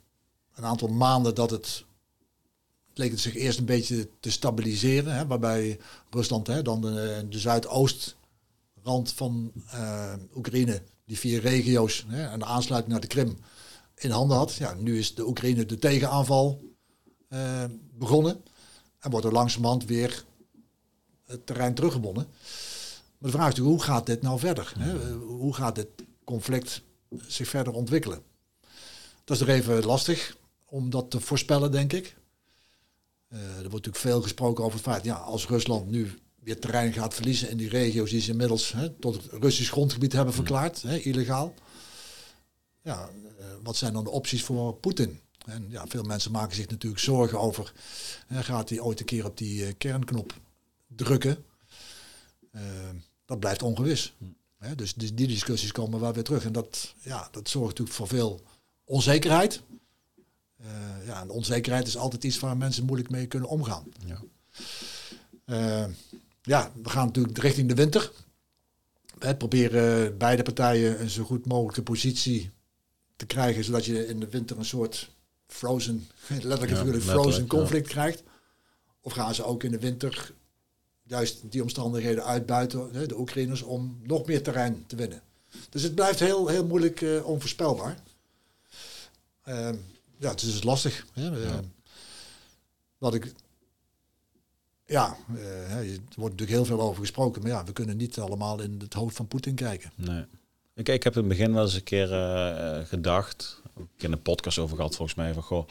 S2: een aantal maanden dat het leek het zich eerst een beetje te stabiliseren, hè, waarbij Rusland hè, dan de, zuidoostrand van Oekraïne die vier regio's hè, en de aansluiting naar de Krim in handen had. Ja, nu is de Oekraïne de tegenaanval uh, begonnen en wordt er langzamerhand weer het terrein teruggewonnen. Maar de vraag is natuurlijk, hoe gaat dit nou verder? Hè? Hoe gaat dit conflict zich verder ontwikkelen? Dat is er even lastig om dat te voorspellen, denk ik. Uh, er wordt natuurlijk veel gesproken over het feit, ja, als Rusland nu weer terrein gaat verliezen in die regio's die ze inmiddels hè, tot het Russisch grondgebied hebben hmm. verklaard, hè, illegaal. Ja, eh, wat zijn dan de opties voor Poetin? En ja, veel mensen maken zich natuurlijk zorgen over, hè, gaat hij ooit een keer op die uh, kernknop drukken? Uh, dat blijft ongewis. Dus die, die, discussies komen wel weer terug. En dat, ja, dat zorgt natuurlijk voor veel onzekerheid. ja, en onzekerheid is altijd iets waar mensen moeilijk mee kunnen omgaan. Ja ja, we gaan natuurlijk richting de winter. We proberen beide partijen een zo goed mogelijke positie te krijgen, zodat je in de winter een soort frozen, letterlijk en figuurlijk frozen conflict krijgt. Of gaan ze ook in de winter juist die omstandigheden uitbuiten, de Oekraïners, om nog meer terrein te winnen. Dus het blijft heel, heel moeilijk uh, onvoorspelbaar. Uh, ja, het is dus lastig. Hè? Uh, wat ik ja, uh, er wordt natuurlijk heel veel over gesproken. Maar ja, we kunnen niet allemaal in het hoofd van Poetin kijken.
S1: Nee. Ik, ik heb in het begin wel eens een keer uh, gedacht, ook in een podcast over gehad volgens mij, van goh,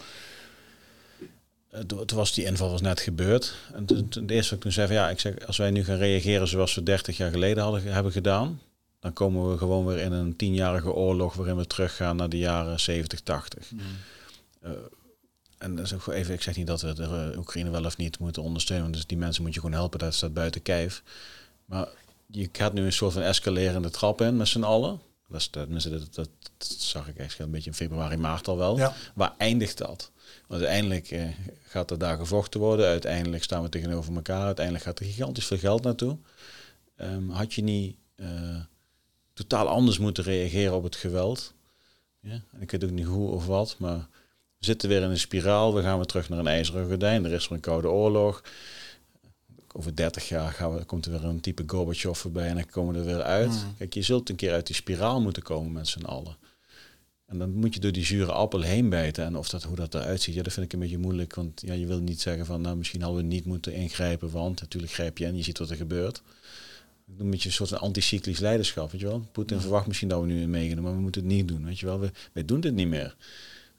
S1: toen was die inval was net gebeurd. En toen, toen, eerst wat ik toen zei van ja, ik zeg, als wij nu gaan reageren zoals we 30 jaar geleden hadden, hebben gedaan, dan komen we gewoon weer in een tienjarige oorlog waarin we teruggaan naar de jaren 70, 80. Mm en dat is ook even, ik zeg niet dat we de eh, Oekraïne wel of niet moeten ondersteunen. Dus die mensen moet je gewoon helpen, dat staat buiten kijf. Maar je gaat nu een soort van escalerende trap in met z'n allen. Dat, is, dat, dat, dat, zag ik echt een beetje in februari, maart al wel. Waar eindigt dat? Want uiteindelijk eh, gaat er daar gevochten worden. Uiteindelijk staan we tegenover elkaar. Uiteindelijk gaat er gigantisch veel geld naartoe. Um, had je niet uh, totaal anders moeten reageren op het geweld? Ja? En ik weet ook niet hoe of wat, maar we zitten weer in een spiraal. We gaan weer terug naar een ijzeren gordijn. Er is weer een koude oorlog. Over 30 jaar gaan we, komt er weer een type Gorbachev voorbij en dan komen we er weer uit. Hmm. Kijk, je zult een keer uit die spiraal moeten komen met z'n allen. En dan moet je door die zure appel heen bijten. En of dat, hoe dat eruit ziet, ja, dat vind ik een beetje moeilijk. Want ja, je wil niet zeggen van, nou, misschien hadden we niet moeten ingrijpen. Want natuurlijk grijp je en je ziet wat er gebeurt. Dan moet je een soort van anticyclisch leiderschap, weet je wel. Poetin verwacht misschien dat we nu meegenomen, maar we moeten het niet doen, weet je wel. We, wij doen dit niet meer.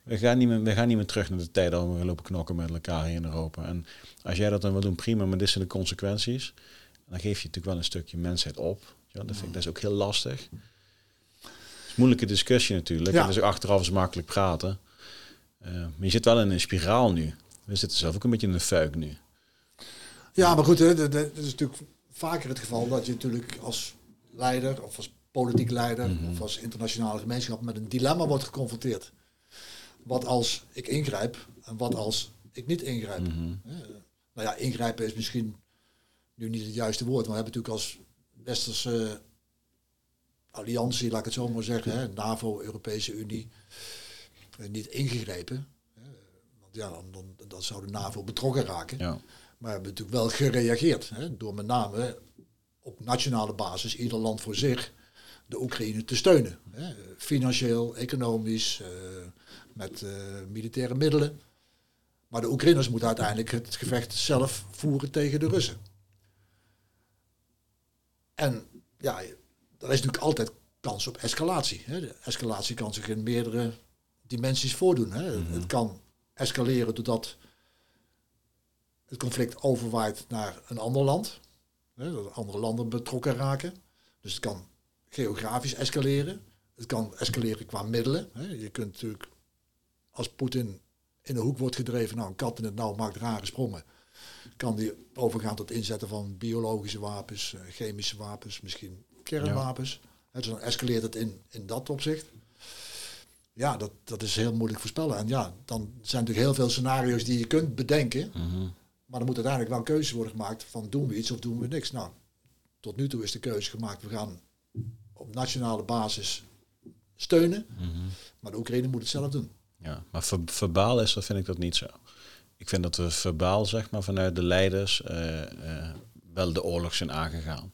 S1: We gaan, niet meer, we gaan niet meer terug naar de tijd dat we lopen knokken met elkaar hier in Europa. En als jij dat dan wil doen, prima, maar dit zijn de consequenties. Dan geef je natuurlijk wel een stukje mensheid op. Ja, dat, vind ik, dat is ook heel lastig. Moeilijke discussie natuurlijk. Ja. En dus achteraf is makkelijk praten. Uh, maar je zit wel in een spiraal nu. We zitten zelf ook een beetje in een fuik nu.
S2: Ja, maar goed, het is natuurlijk vaker het geval dat je natuurlijk als leider of als politiek leider
S1: Mhm.
S2: of als internationale gemeenschap met een dilemma wordt geconfronteerd. Wat als ik ingrijp en wat als ik niet ingrijp?
S1: Mhm.
S2: Nou ja, ingrijpen is misschien nu niet het juiste woord, maar we hebben natuurlijk als westerse alliantie, laat ik het zo maar zeggen, hè, NAVO, Europese Unie, eh, niet ingegrepen. Hè, want ja, dan, dan, dan zou de NAVO betrokken raken.
S1: Ja.
S2: Maar we hebben natuurlijk wel gereageerd. Hè, door met name op nationale basis, ieder land voor zich, de Oekraïne te steunen. Hè, financieel, economisch, eh, met eh, militaire middelen. Maar de Oekraïners moeten uiteindelijk het gevecht zelf voeren tegen de Russen. En ja, er is natuurlijk altijd kans op escalatie. Hè. De escalatie kan zich in meerdere dimensies voordoen. Hè. Het kan escaleren doordat het conflict overwaait naar een ander land. Hè, dat andere landen betrokken raken. Dus het kan geografisch escaleren. Het kan escaleren qua middelen. Hè. Je kunt natuurlijk, als Poetin in de hoek wordt gedreven, nou een kat in het nauw maakt rare sprongen. Kan die overgaan tot inzetten van biologische wapens, eh, chemische wapens, misschien kernwapens. Hè, dus dan escaleert het in, in dat opzicht. Ja, dat, dat is heel moeilijk voorspellen. En ja, dan zijn natuurlijk heel veel scenario's die je kunt bedenken.
S1: Mhm.
S2: Maar er moet uiteindelijk wel een keuze worden gemaakt van doen we iets of doen we niks. Nou, tot nu toe is de keuze gemaakt, we gaan op nationale basis steunen.
S1: Mhm.
S2: Maar de Oekraïne moet het zelf doen.
S1: Ja, maar ver- verbaal is, dat vind ik dat niet zo. Ik vind dat we verbaal, zeg maar, vanuit de leiders eh, eh, wel de oorlog zijn aangegaan.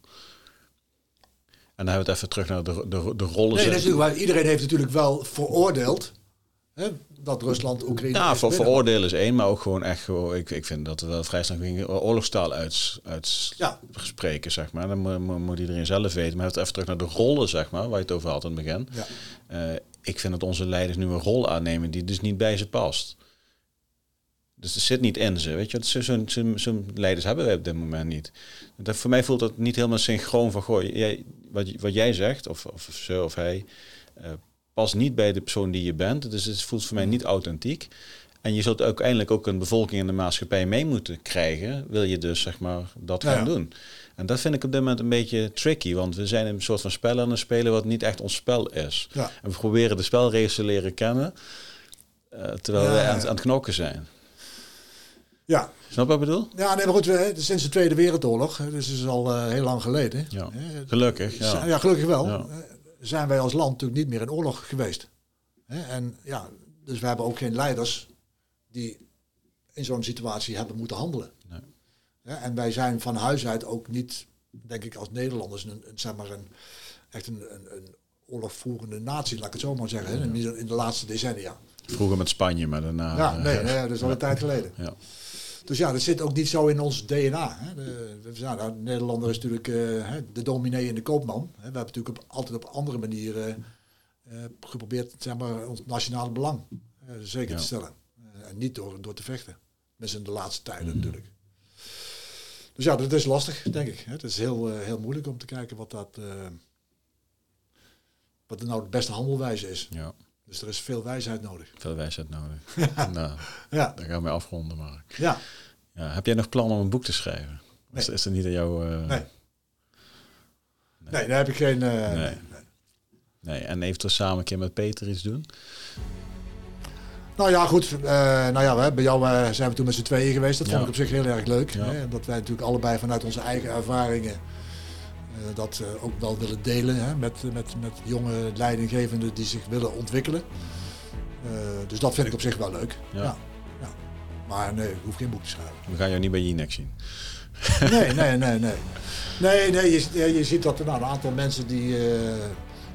S1: En dan hebben we het even terug naar de, de, de rollen.
S2: Nee, natuurlijk, maar iedereen heeft natuurlijk wel veroordeeld hè, dat Rusland Oekraïne.
S1: Ja, voor veroordelen is één, maar ook gewoon echt gewoon. Ik, ik vind dat we wel vrij snel gingen oorlogstaal uit, uit
S2: Ja.
S1: spreken, zeg maar. Dan moet, iedereen zelf weten. Maar even terug naar de rollen, zeg maar, waar je het over had in het begin.
S2: Ja.
S1: Eh, ik vind dat onze leiders nu een rol aannemen die dus niet bij ze past. Dus het zit niet in ze, weet je. Zo- Zo'n zo'n zo'n leiders hebben wij op dit moment niet. Dat, voor mij voelt dat niet helemaal synchroon van... Goh, jij, wat, wat jij zegt, of, of ze of hij... eh, past niet bij de persoon die je bent. Dus het voelt voor mij niet authentiek. En je zult uiteindelijk ook een bevolking in de maatschappij mee moeten krijgen... wil je dus, zeg maar, dat gaan
S2: ja.
S1: doen. En dat vind ik op dit moment een beetje tricky. Want we zijn een soort van spel aan het spelen... wat niet echt ons spel is.
S2: Ja.
S1: En we proberen de spelregels te leren kennen... eh, terwijl
S2: Ja,
S1: we aan, aan het knokken zijn.
S2: Ja.
S1: Snap je wat ik bedoel?
S2: ja, nee, maar goed, we, sinds de Tweede Wereldoorlog, dus is al eh, heel lang geleden.
S1: Ja.
S2: hè,
S1: Gelukkig,
S2: Ja. gelukkig wel.
S1: Ja.
S2: Eh, Zijn wij als land natuurlijk niet meer in oorlog geweest. Hè, En ja, dus we hebben ook geen leiders die in zo'n situatie hebben moeten handelen.
S1: Nee.
S2: Ja, en wij zijn van huis uit ook niet, denk ik, als Nederlanders, een, een, zeg maar een, echt een, een, een oorlogvoerende natie, laat ik het zo maar zeggen, in de laatste decennia.
S1: Vroeger met Spanje, maar daarna...
S2: ja,
S1: eh,
S2: nee, nee, dat is al een tijd geleden.
S1: Ja.
S2: Dus ja, dat zit ook niet zo in ons DNA. Hè. De, de, ja, nou, de Nederlander is natuurlijk eh, de dominee en de koopman. We hebben natuurlijk op, altijd op andere manieren eh, geprobeerd zeg maar, ons nationale belang eh, zeker
S1: Ja.
S2: te stellen. En niet door, door te vechten. Mensen in de laatste tijden
S1: Mhm.
S2: natuurlijk. Dus ja, dat is lastig, denk ik. Het is heel, heel moeilijk om te kijken wat dat... wat er nou de beste handelwijze is.
S1: ja,
S2: Dus er is veel wijsheid nodig.
S1: veel wijsheid nodig. nou,
S2: Ja,
S1: daar gaan we afronden, Mark.
S2: ja.
S1: Ja, heb jij nog plannen om een boek te schrijven? Is,
S2: Nee.
S1: is er niet aan jou... eh,
S2: Nee. Nee, daar heb ik geen... eh,
S1: Nee.
S2: nee.
S1: nee. En eventueel samen een keer met Peter iets doen?
S2: Nou ja, goed. eh, nou ja, we, bij jou zijn we toen met z'n tweeën geweest. Dat
S1: Ja.
S2: vond ik op zich heel erg leuk.
S1: Ja.
S2: Hè? Dat wij natuurlijk allebei vanuit onze eigen ervaringen dat eh, ook wel willen delen hè? Met, met, met jonge leidinggevenden die zich willen ontwikkelen. Eh, dus dat vind ik op zich wel leuk.
S1: Ja.
S2: Ja. Ja. Maar nee, ik hoef geen boek te schrijven.
S1: We gaan jou niet bij Jinex zien.
S2: Nee, nee, nee, nee. Nee, nee je, je ziet dat er nou, een aantal mensen die, eh,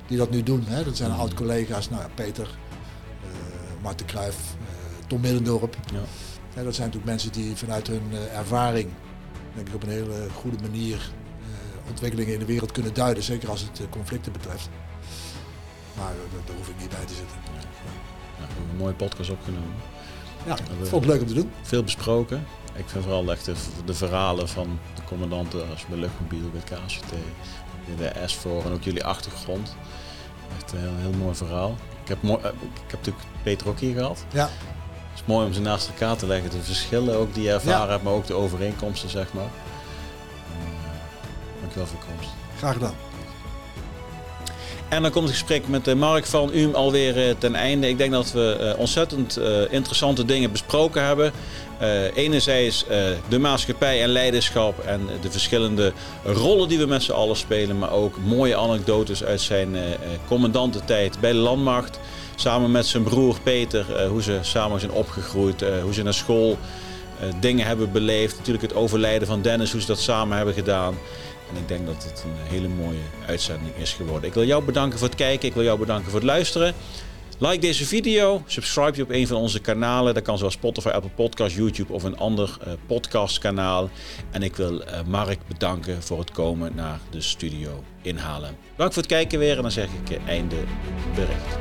S2: die dat nu doen. Hè? Dat zijn
S1: Mhm.
S2: oud-collega's, nou ja, Peter, Marten Kruijf, Tom Middendorp.
S1: Ja.
S2: Ja, dat zijn natuurlijk mensen die vanuit hun ervaring, denk ik, op een hele goede manier ontwikkelingen in de wereld kunnen duiden. Zeker als het eh, conflicten betreft. Maar eh, daar- hoef ik niet bij te zitten.
S1: Ja, we hebben een mooie podcast opgenomen.
S2: Ja,
S1: we-
S2: vond het leuk om te doen.
S1: Veel besproken. Ik vind vooral echt de, de verhalen van de commandanten als bij Luchtmobiel, bij KCT, bij de S4 en ook jullie achtergrond. Echt een heel, heel mooi verhaal. Ik heb, mooi, eh, ik heb natuurlijk Peter ook hier gehad.
S2: Ja,
S1: Het is mooi om ze naast elkaar te leggen. De verschillen ook die je ervaren
S2: Ja.
S1: hebt, maar ook de overeenkomsten, zeg maar. Eh, dankjewel voor komst.
S2: graag gedaan.
S1: En dan komt het gesprek met Mark van UM alweer ten einde. Ik denk dat we ontzettend interessante dingen besproken hebben. Enerzijds de maatschappij en leiderschap en de verschillende rollen die we met z'n allen spelen, maar ook mooie anekdotes uit zijn commandantentijd bij de landmacht. Samen met zijn broer Peter, hoe ze samen zijn opgegroeid, hoe ze naar school dingen hebben beleefd. Natuurlijk het overlijden van Dennis, hoe ze dat samen hebben gedaan. En ik denk dat het een hele mooie uitzending is geworden. Ik wil jou bedanken voor het kijken, ik wil jou bedanken voor het luisteren. Like deze video, subscribe je op een van onze kanalen. Dat kan zoals Spotify, Apple Podcast, YouTube of een ander uh, podcastkanaal. En ik wil uh, Mark bedanken voor het komen naar de studio inhalen. Dank voor het kijken weer en dan zeg ik uh, einde bericht.